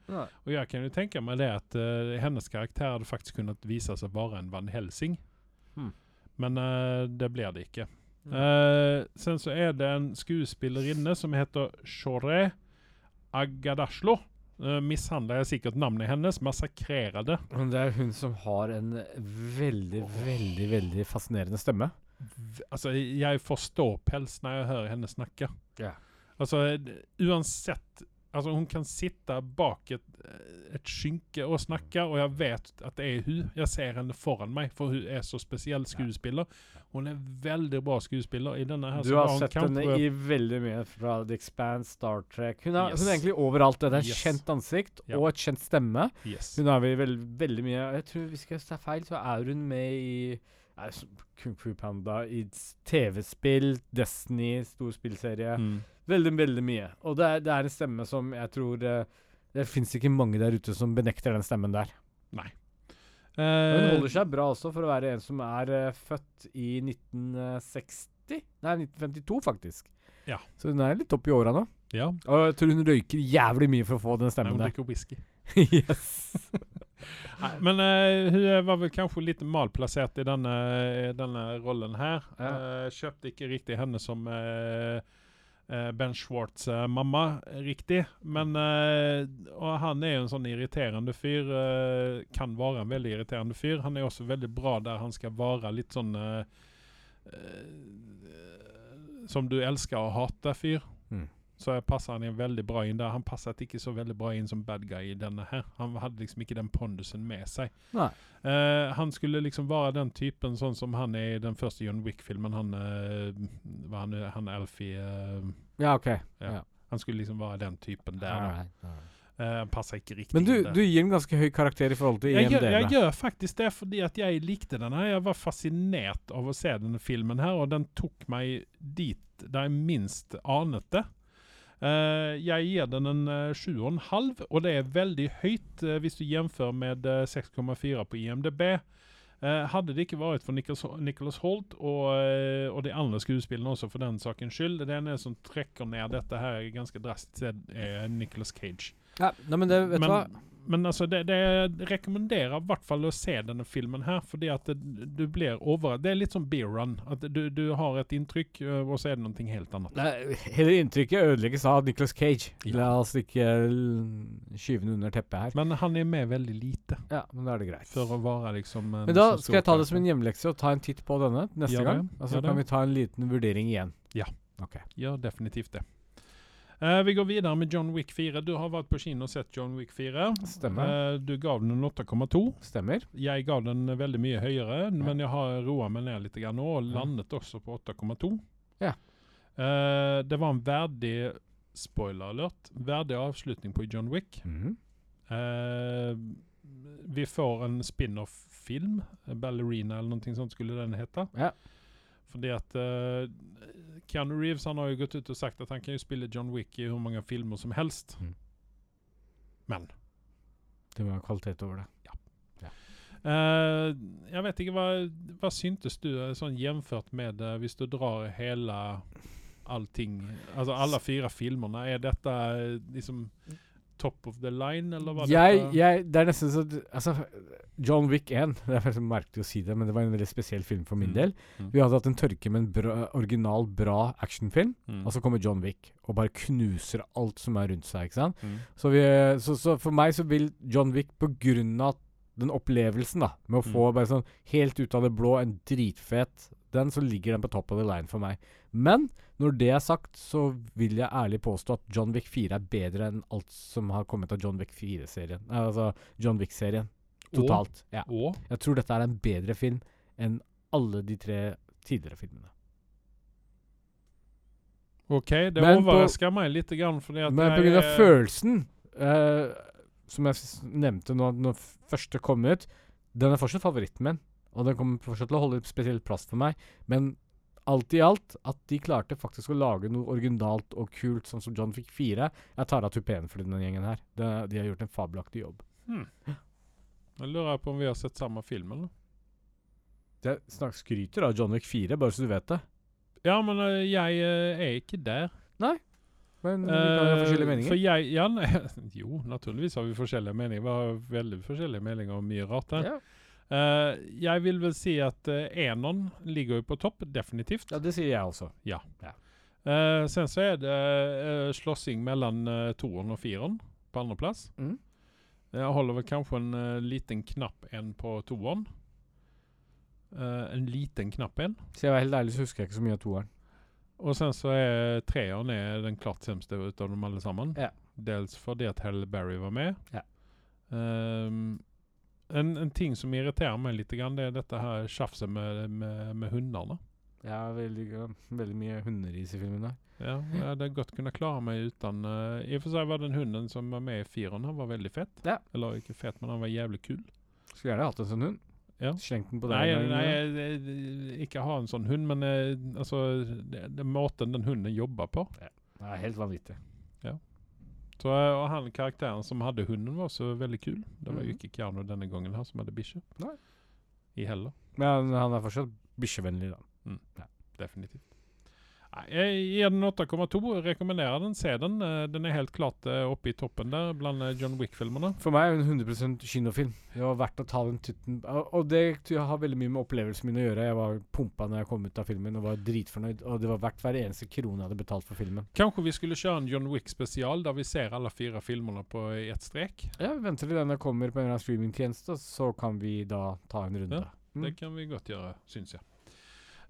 [SPEAKER 1] Og jeg kan jo tenke meg det at uh, hennes karakter hadde faktisk kunnet vise seg være en Van Helsing.
[SPEAKER 2] Hmm.
[SPEAKER 1] Men uh, det blir det ikke. Eh, sen så er det en skuespillerinne som heter Shore Agadashlo. Uh, mishandler jeg sikkert navnet hennes. Massakrerede.
[SPEAKER 2] Det er hun som har en veldig, veldig, veldig fascinerende stemme.
[SPEAKER 1] Altså, jeg får ståpels når jeg hører henne snakke.
[SPEAKER 2] Yeah.
[SPEAKER 1] Altså, uansett Altså, hun kan sitte bak et, et skynke og snakke, og jeg vet at det er hun. Jeg ser henne foran meg, for hun er så spesiell skuespiller. Hun er veldig bra skuespiller. I denne her
[SPEAKER 2] Du har sett henne i veldig mye fra The Expanse, Star Trek Hun er,
[SPEAKER 1] Yes.
[SPEAKER 2] hun er egentlig overalt. Det er et
[SPEAKER 1] Yes.
[SPEAKER 2] kjent ansikt
[SPEAKER 1] Ja.
[SPEAKER 2] og et kjent stemme.
[SPEAKER 1] Yes.
[SPEAKER 2] Hun har vi veld, veldig mye Jeg tror Hvis jeg tar feil, så er hun med i er Kung Fu Panda, i TV-spill, Destiny, stor spillserie.
[SPEAKER 1] Mm.
[SPEAKER 2] Veldig, veldig mye. Og det er, det er en stemme som jeg tror Det, Det fins ikke mange der ute som benekter den stemmen der. Hun
[SPEAKER 1] Eh,
[SPEAKER 2] holder seg bra også for å være en som er uh, født i 1960 Nei, 1952, faktisk.
[SPEAKER 1] Ja.
[SPEAKER 2] Så hun er litt oppi åra nå.
[SPEAKER 1] ja.
[SPEAKER 2] Og jeg tror hun røyker jævlig mye for å få den stemmen
[SPEAKER 1] hun
[SPEAKER 2] der.
[SPEAKER 1] drikker whisky.
[SPEAKER 2] yes.
[SPEAKER 1] Nei, men uh, hun var vel kanskje litt malplassert i denne, denne rollen her.
[SPEAKER 2] Ja.
[SPEAKER 1] Uh, kjøpte ikke riktig henne som eh, Ben Schwartz' eh, riktig. Men eh, Og han er jo en sånn irriterende fyr. eh, kan være en veldig irriterende fyr. Han er også veldig bra der han skal være litt sånn eh, eh, Som du elsker å hate fyr.
[SPEAKER 2] Mm.
[SPEAKER 1] Så passer han veldig bra inn der. Han passet ikke så veldig bra inn som bad guy i denne her. Han hadde liksom ikke den pondusen med seg. Eh, han skulle liksom være den typen sånn som han er i den første John Wick-filmen. Han, uh, han, han Alfie uh,
[SPEAKER 2] Ja, OK.
[SPEAKER 1] Ja.
[SPEAKER 2] Ja.
[SPEAKER 1] Han skulle liksom være den typen der.
[SPEAKER 2] alright.
[SPEAKER 1] Eh, han passer ikke riktig
[SPEAKER 2] Men du, du gir en ganske høy karakter i forhold til
[SPEAKER 1] jeg, gjør, jeg gjør faktisk det fordi at jeg likte den her. Jeg var fascinert av å se denne filmen her, og den tok meg dit der jeg minst anet det. Eh, jeg gir den en uh, 7,5, og det er veldig høyt eh, hvis du jamfører med eh, 6,4 på IMDb. Eh, hadde det ikke vært for Nicholas, Nicholas Holt og, eh, og de andre skuespillene også, for den sakens skyld Det ene som trekker ned dette her ganske drastisk, er Nicholas Cage.
[SPEAKER 2] Ja, nei, men det, vet du hva?
[SPEAKER 1] Men, altså, det, det rekommenderer i hvert fall å se denne filmen her, fordi at det, du blir over... Det er litt som beer run. At du, du har et inntrykk, øh, og så er det noe helt annet.
[SPEAKER 2] Nei, hele inntrykket ødelegges av Nicholas Cage.
[SPEAKER 1] Ja.
[SPEAKER 2] La oss ikke l- skyve den under teppet her.
[SPEAKER 1] Men han er med veldig lite,
[SPEAKER 2] Ja, men da er det greit.
[SPEAKER 1] for å være liksom en
[SPEAKER 2] Men da skal jeg ta det som en hjemmelekse og ta en titt på denne neste
[SPEAKER 1] ja,
[SPEAKER 2] gang. Og så
[SPEAKER 1] gjør
[SPEAKER 2] kan vi ta en liten vurdering igjen.
[SPEAKER 1] Ja.
[SPEAKER 2] Okay.
[SPEAKER 1] Gjør definitivt det. Eh, vi går videre med John Wick 4. Du har vært på kino og sett John Wick 4.
[SPEAKER 2] Stemmer.
[SPEAKER 1] Uh, du gav den en 8,2.
[SPEAKER 2] Stemmer.
[SPEAKER 1] Jeg ga den veldig mye høyere, men jeg har roa meg ned litt nå, og landet også på 8,2.
[SPEAKER 2] Ja.
[SPEAKER 1] Uh, det var en verdig spoiler alert. Verdig avslutning på John Wick. Eh, vi får en spin-off-film. Ballerina eller noe sånt skulle den hete.
[SPEAKER 2] Ja.
[SPEAKER 1] Fordi at eh, Keanu Reeves han har jo gått ut og sagt at han kan jo spille John Wick i hvor mange filmer som helst.
[SPEAKER 2] Mm.
[SPEAKER 1] Men
[SPEAKER 2] Det være kvalitet over det.
[SPEAKER 1] Eh, jeg vet ikke, hva, hva syntes du eh, sånn jevnført med eh, hvis du drar hele allting Altså alle fire filmene, er dette eh, liksom top of the line, eller hva
[SPEAKER 2] Jeg,
[SPEAKER 1] det
[SPEAKER 2] jeg, det er nesten så Altså, John Wick 1 Det er merkelig å si det, men det var en veldig spesiell film for min
[SPEAKER 1] Mm.
[SPEAKER 2] del.
[SPEAKER 1] Mm.
[SPEAKER 2] Vi hadde hatt en tørke med en bra, original, bra actionfilm,
[SPEAKER 1] Mm.
[SPEAKER 2] og så kommer John Wick og bare knuser alt som er rundt seg. ikke sant?
[SPEAKER 1] Mm.
[SPEAKER 2] Så, vi, så, så for meg så vil John Wick på grunn av den opplevelsen da, med å få
[SPEAKER 1] Mm.
[SPEAKER 2] bare sånn helt ut av det blå en dritfet den, så ligger den på top of the line for meg. Men når det er sagt, så vil jeg ærlig påstå at John Wick 4 er bedre enn alt som har kommet av John Wick 4-serien. Altså John Wick-serien. Totalt. Ja.
[SPEAKER 1] Og
[SPEAKER 2] Jeg tror dette er en bedre film enn alle de tre tidligere filmene.
[SPEAKER 1] OK, det
[SPEAKER 2] Men på-
[SPEAKER 1] overrasker meg litt, grann, fordi at
[SPEAKER 2] Men pga.
[SPEAKER 1] er-
[SPEAKER 2] følelsen, eh, som jeg nevnte nå når første kom ut, den er fortsatt favoritten min. Og den kommer fortsatt til å holde spesielt plass for meg. Men alt i alt, at de klarte faktisk å lage noe originalt og kult, sånn som John fikk fire Jeg tar av tupeen for denne gjengen her. De, de har gjort en fabelaktig jobb.
[SPEAKER 1] Hmm. Jeg lurer på om vi har sett samme film, eller?
[SPEAKER 2] Jeg snak, skryter av John Wick 4, bare så du vet det.
[SPEAKER 1] Ja, men uh, jeg uh, er ikke der. Nei.
[SPEAKER 2] Men vi kan ha
[SPEAKER 1] Eh,
[SPEAKER 2] forskjellige meninger.
[SPEAKER 1] For jeg, ja, nei, jo, naturligvis har vi forskjellige meninger. Vi har veldig forskjellige meninger om mye rart her.
[SPEAKER 2] ja.
[SPEAKER 1] Eh, jeg vil vel si at uh, Enon ligger jo på topp, definitivt.
[SPEAKER 2] ja, det sier jeg også.
[SPEAKER 1] Eh, sen så er det uh, slåssing mellom uh, toeren og fireren på andreplass.
[SPEAKER 2] Mm.
[SPEAKER 1] Jeg holder vel kanskje en liten knapp en på toeren. En liten knapp en.
[SPEAKER 2] Så jeg var helt ærlig, så husker jeg ikke så mye av toeren.
[SPEAKER 1] Og sen så er treeren er den klart sämste ut av dem alle sammen.
[SPEAKER 2] Ja.
[SPEAKER 1] Dels fordi at Hell Berry var med.
[SPEAKER 2] Ja.
[SPEAKER 1] Ehm, en, en ting som irriterer meg litt, grann, det er dette her tjafset med, med, med hundene.
[SPEAKER 2] Ja, veldig, veldig mye hunderis i filmen. der.
[SPEAKER 1] Ja, jeg hadde godt kunne klare meg uten uh, I og for seg var den hunden som var med i fireren, han var veldig fett.
[SPEAKER 2] Ja.
[SPEAKER 1] Eller ikke fett, men han var jævlig kul.
[SPEAKER 2] Skulle gjerne hatt en sånn hund.
[SPEAKER 1] Ja.
[SPEAKER 2] Slengt den på deg.
[SPEAKER 1] Nei, nei, jeg- jeg- ikke ha en sånn hund, men eh, altså det, det måten den hunden jobber på.
[SPEAKER 2] Det er helt vanvittig.
[SPEAKER 1] Så, eh, og han karakteren som hadde hunden, var også veldig kul. Det var jo
[SPEAKER 2] Mhm.
[SPEAKER 1] ikke Keanu denne gangen her som hadde bikkje. I heller.
[SPEAKER 2] Men han er fortsatt bikkjevennlig, da.
[SPEAKER 1] Definitivt. Jeg gir den 8,2. Rekommenderer den. Se den. Eh, Den er helt klart eh, oppe i toppen der blant eh, John Wick-filmene.
[SPEAKER 2] For meg er det en 100% kinofilm. Det var verdt å ta den tutten Og det har veldig mye med opplevelsen min å gjøre. Jeg var pumpa når jeg kom ut av filmen og var dritfornøyd. Og det var verdt hver eneste krone jeg hadde betalt for filmen.
[SPEAKER 1] Kanskje vi skulle kjøre en John Wick-spesial der vi ser alle fire filmene på ett strek?
[SPEAKER 2] Ja, vi venter til denne kommer på en eller annen streamingtjeneste, så kan vi da ta en runde.
[SPEAKER 1] Ja,
[SPEAKER 2] Mm.
[SPEAKER 1] Det kan vi godt gjøre, syns jeg.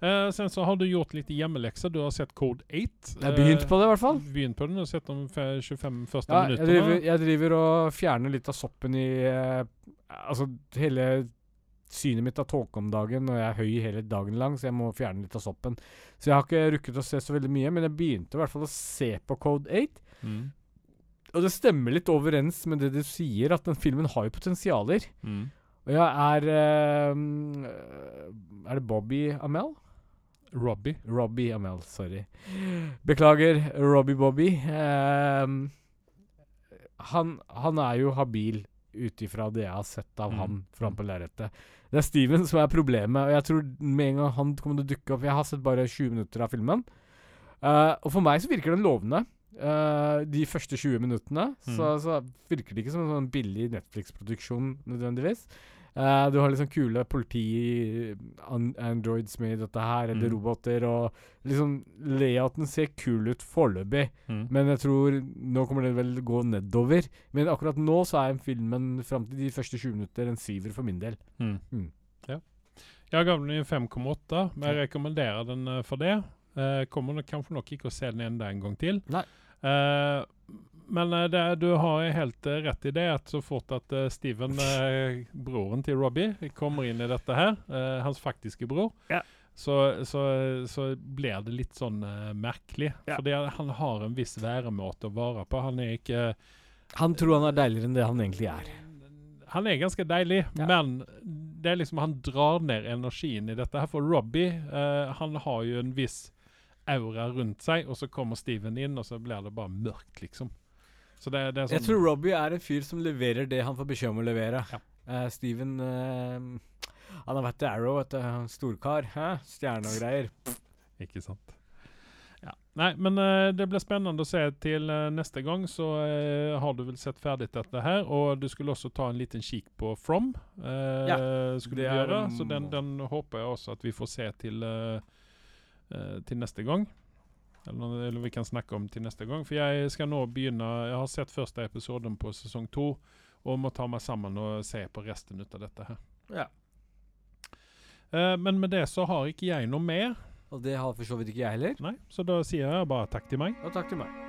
[SPEAKER 1] Eh, sen så har du gjort litt hjemmelekser. Du har sett Code 8.
[SPEAKER 2] Jeg har begynt på det, i hvert fall.
[SPEAKER 1] Begynt på den og sett de 25 første
[SPEAKER 2] Ja, jeg driver, jeg driver og fjerner litt av soppen i eh, Altså, hele synet mitt av tåke om dagen, og jeg er høy hele dagen lang, så jeg må fjerne litt av soppen. Så jeg har ikke rukket å se så veldig mye, men jeg begynte i hvert fall å se på Code 8.
[SPEAKER 1] Mm.
[SPEAKER 2] Og det stemmer litt overens med det du sier, at den filmen har jo potensialer.
[SPEAKER 1] Mm.
[SPEAKER 2] Og jeg er eh, Er det Bobby Amel?
[SPEAKER 1] Robbie.
[SPEAKER 2] Robbie Amel, sorry. Beklager, Robbie Bobby. Um, han, han er jo habil ut ifra det jeg har sett av
[SPEAKER 1] Mm.
[SPEAKER 2] han fram på lerretet. Det er Steven som er problemet, og jeg tror med en gang han kommer til å dukke opp Jeg har sett bare 20 minutter av filmen, uh, og for meg så virker den lovende. Uh, de første 20 minuttene så, så virker det ikke som en sånn billig Netflix-produksjon nødvendigvis. Eh, du har liksom kule politi-androids med i dette her, eller
[SPEAKER 1] Mm.
[SPEAKER 2] roboter, og liksom layouten ser kul ut foreløpig.
[SPEAKER 1] Mm.
[SPEAKER 2] Men jeg tror nå kommer den vel gå nedover. Men akkurat nå så er filmen fram til de første 20 minutter en syver for min del.
[SPEAKER 1] Mm.
[SPEAKER 2] Mm.
[SPEAKER 1] Ja. Jeg gav den en 5,8, men jeg rekommenderer den eh, for det. Uh, kommer nok kanskje nok ikke å se den enda en gang til.
[SPEAKER 2] Nei.
[SPEAKER 1] Eh, men eh, det, du har helt eh, rett i det at så fort at eh, Steven, broren til Robbie, kommer inn i dette her, hans faktiske bror,
[SPEAKER 2] Ja.
[SPEAKER 1] så, så, så blir det litt sånn merkelig.
[SPEAKER 2] Ja.
[SPEAKER 1] Fordi han har en viss væremåte å være på. Han er ikke
[SPEAKER 2] Han tror han er deiligere enn det han egentlig er.
[SPEAKER 1] Han er ganske deilig,
[SPEAKER 2] Ja.
[SPEAKER 1] men det er liksom han drar ned energien i dette. her For Robbie eh, han har jo en viss aura rundt seg, og så kommer Steven inn, og så blir det bare mørkt, liksom. Så det, det er sånn
[SPEAKER 2] Jeg tror Robbie er en fyr som leverer det han får beskjed om å levere.
[SPEAKER 1] Ja.
[SPEAKER 2] Uh, Steven uh, Han har vært til Arrow, vet du. Storkar. Hæ? Stjerne og greier.
[SPEAKER 1] Ikke sant. Ja. Nei, men uh, det blir spennende å se til uh, neste gang. Så uh, har du vel sett ferdig dette her. Og du skulle også ta en liten kikk på From. ja, skulle du gjøre. Så den, den håper jeg også at vi får se til, til neste gang. Eller, eller vi kan snakke om til neste gang. For jeg skal nå begynne Jeg har sett første episoden på sesong to. Og må ta meg sammen og se på resten ut av dette her.
[SPEAKER 2] Ja.
[SPEAKER 1] Uh, men med det så har ikke jeg noe mer.
[SPEAKER 2] Og det har for så vidt ikke jeg heller.
[SPEAKER 1] Nei, så da sier jeg bare takk til meg.
[SPEAKER 2] Og takk til meg.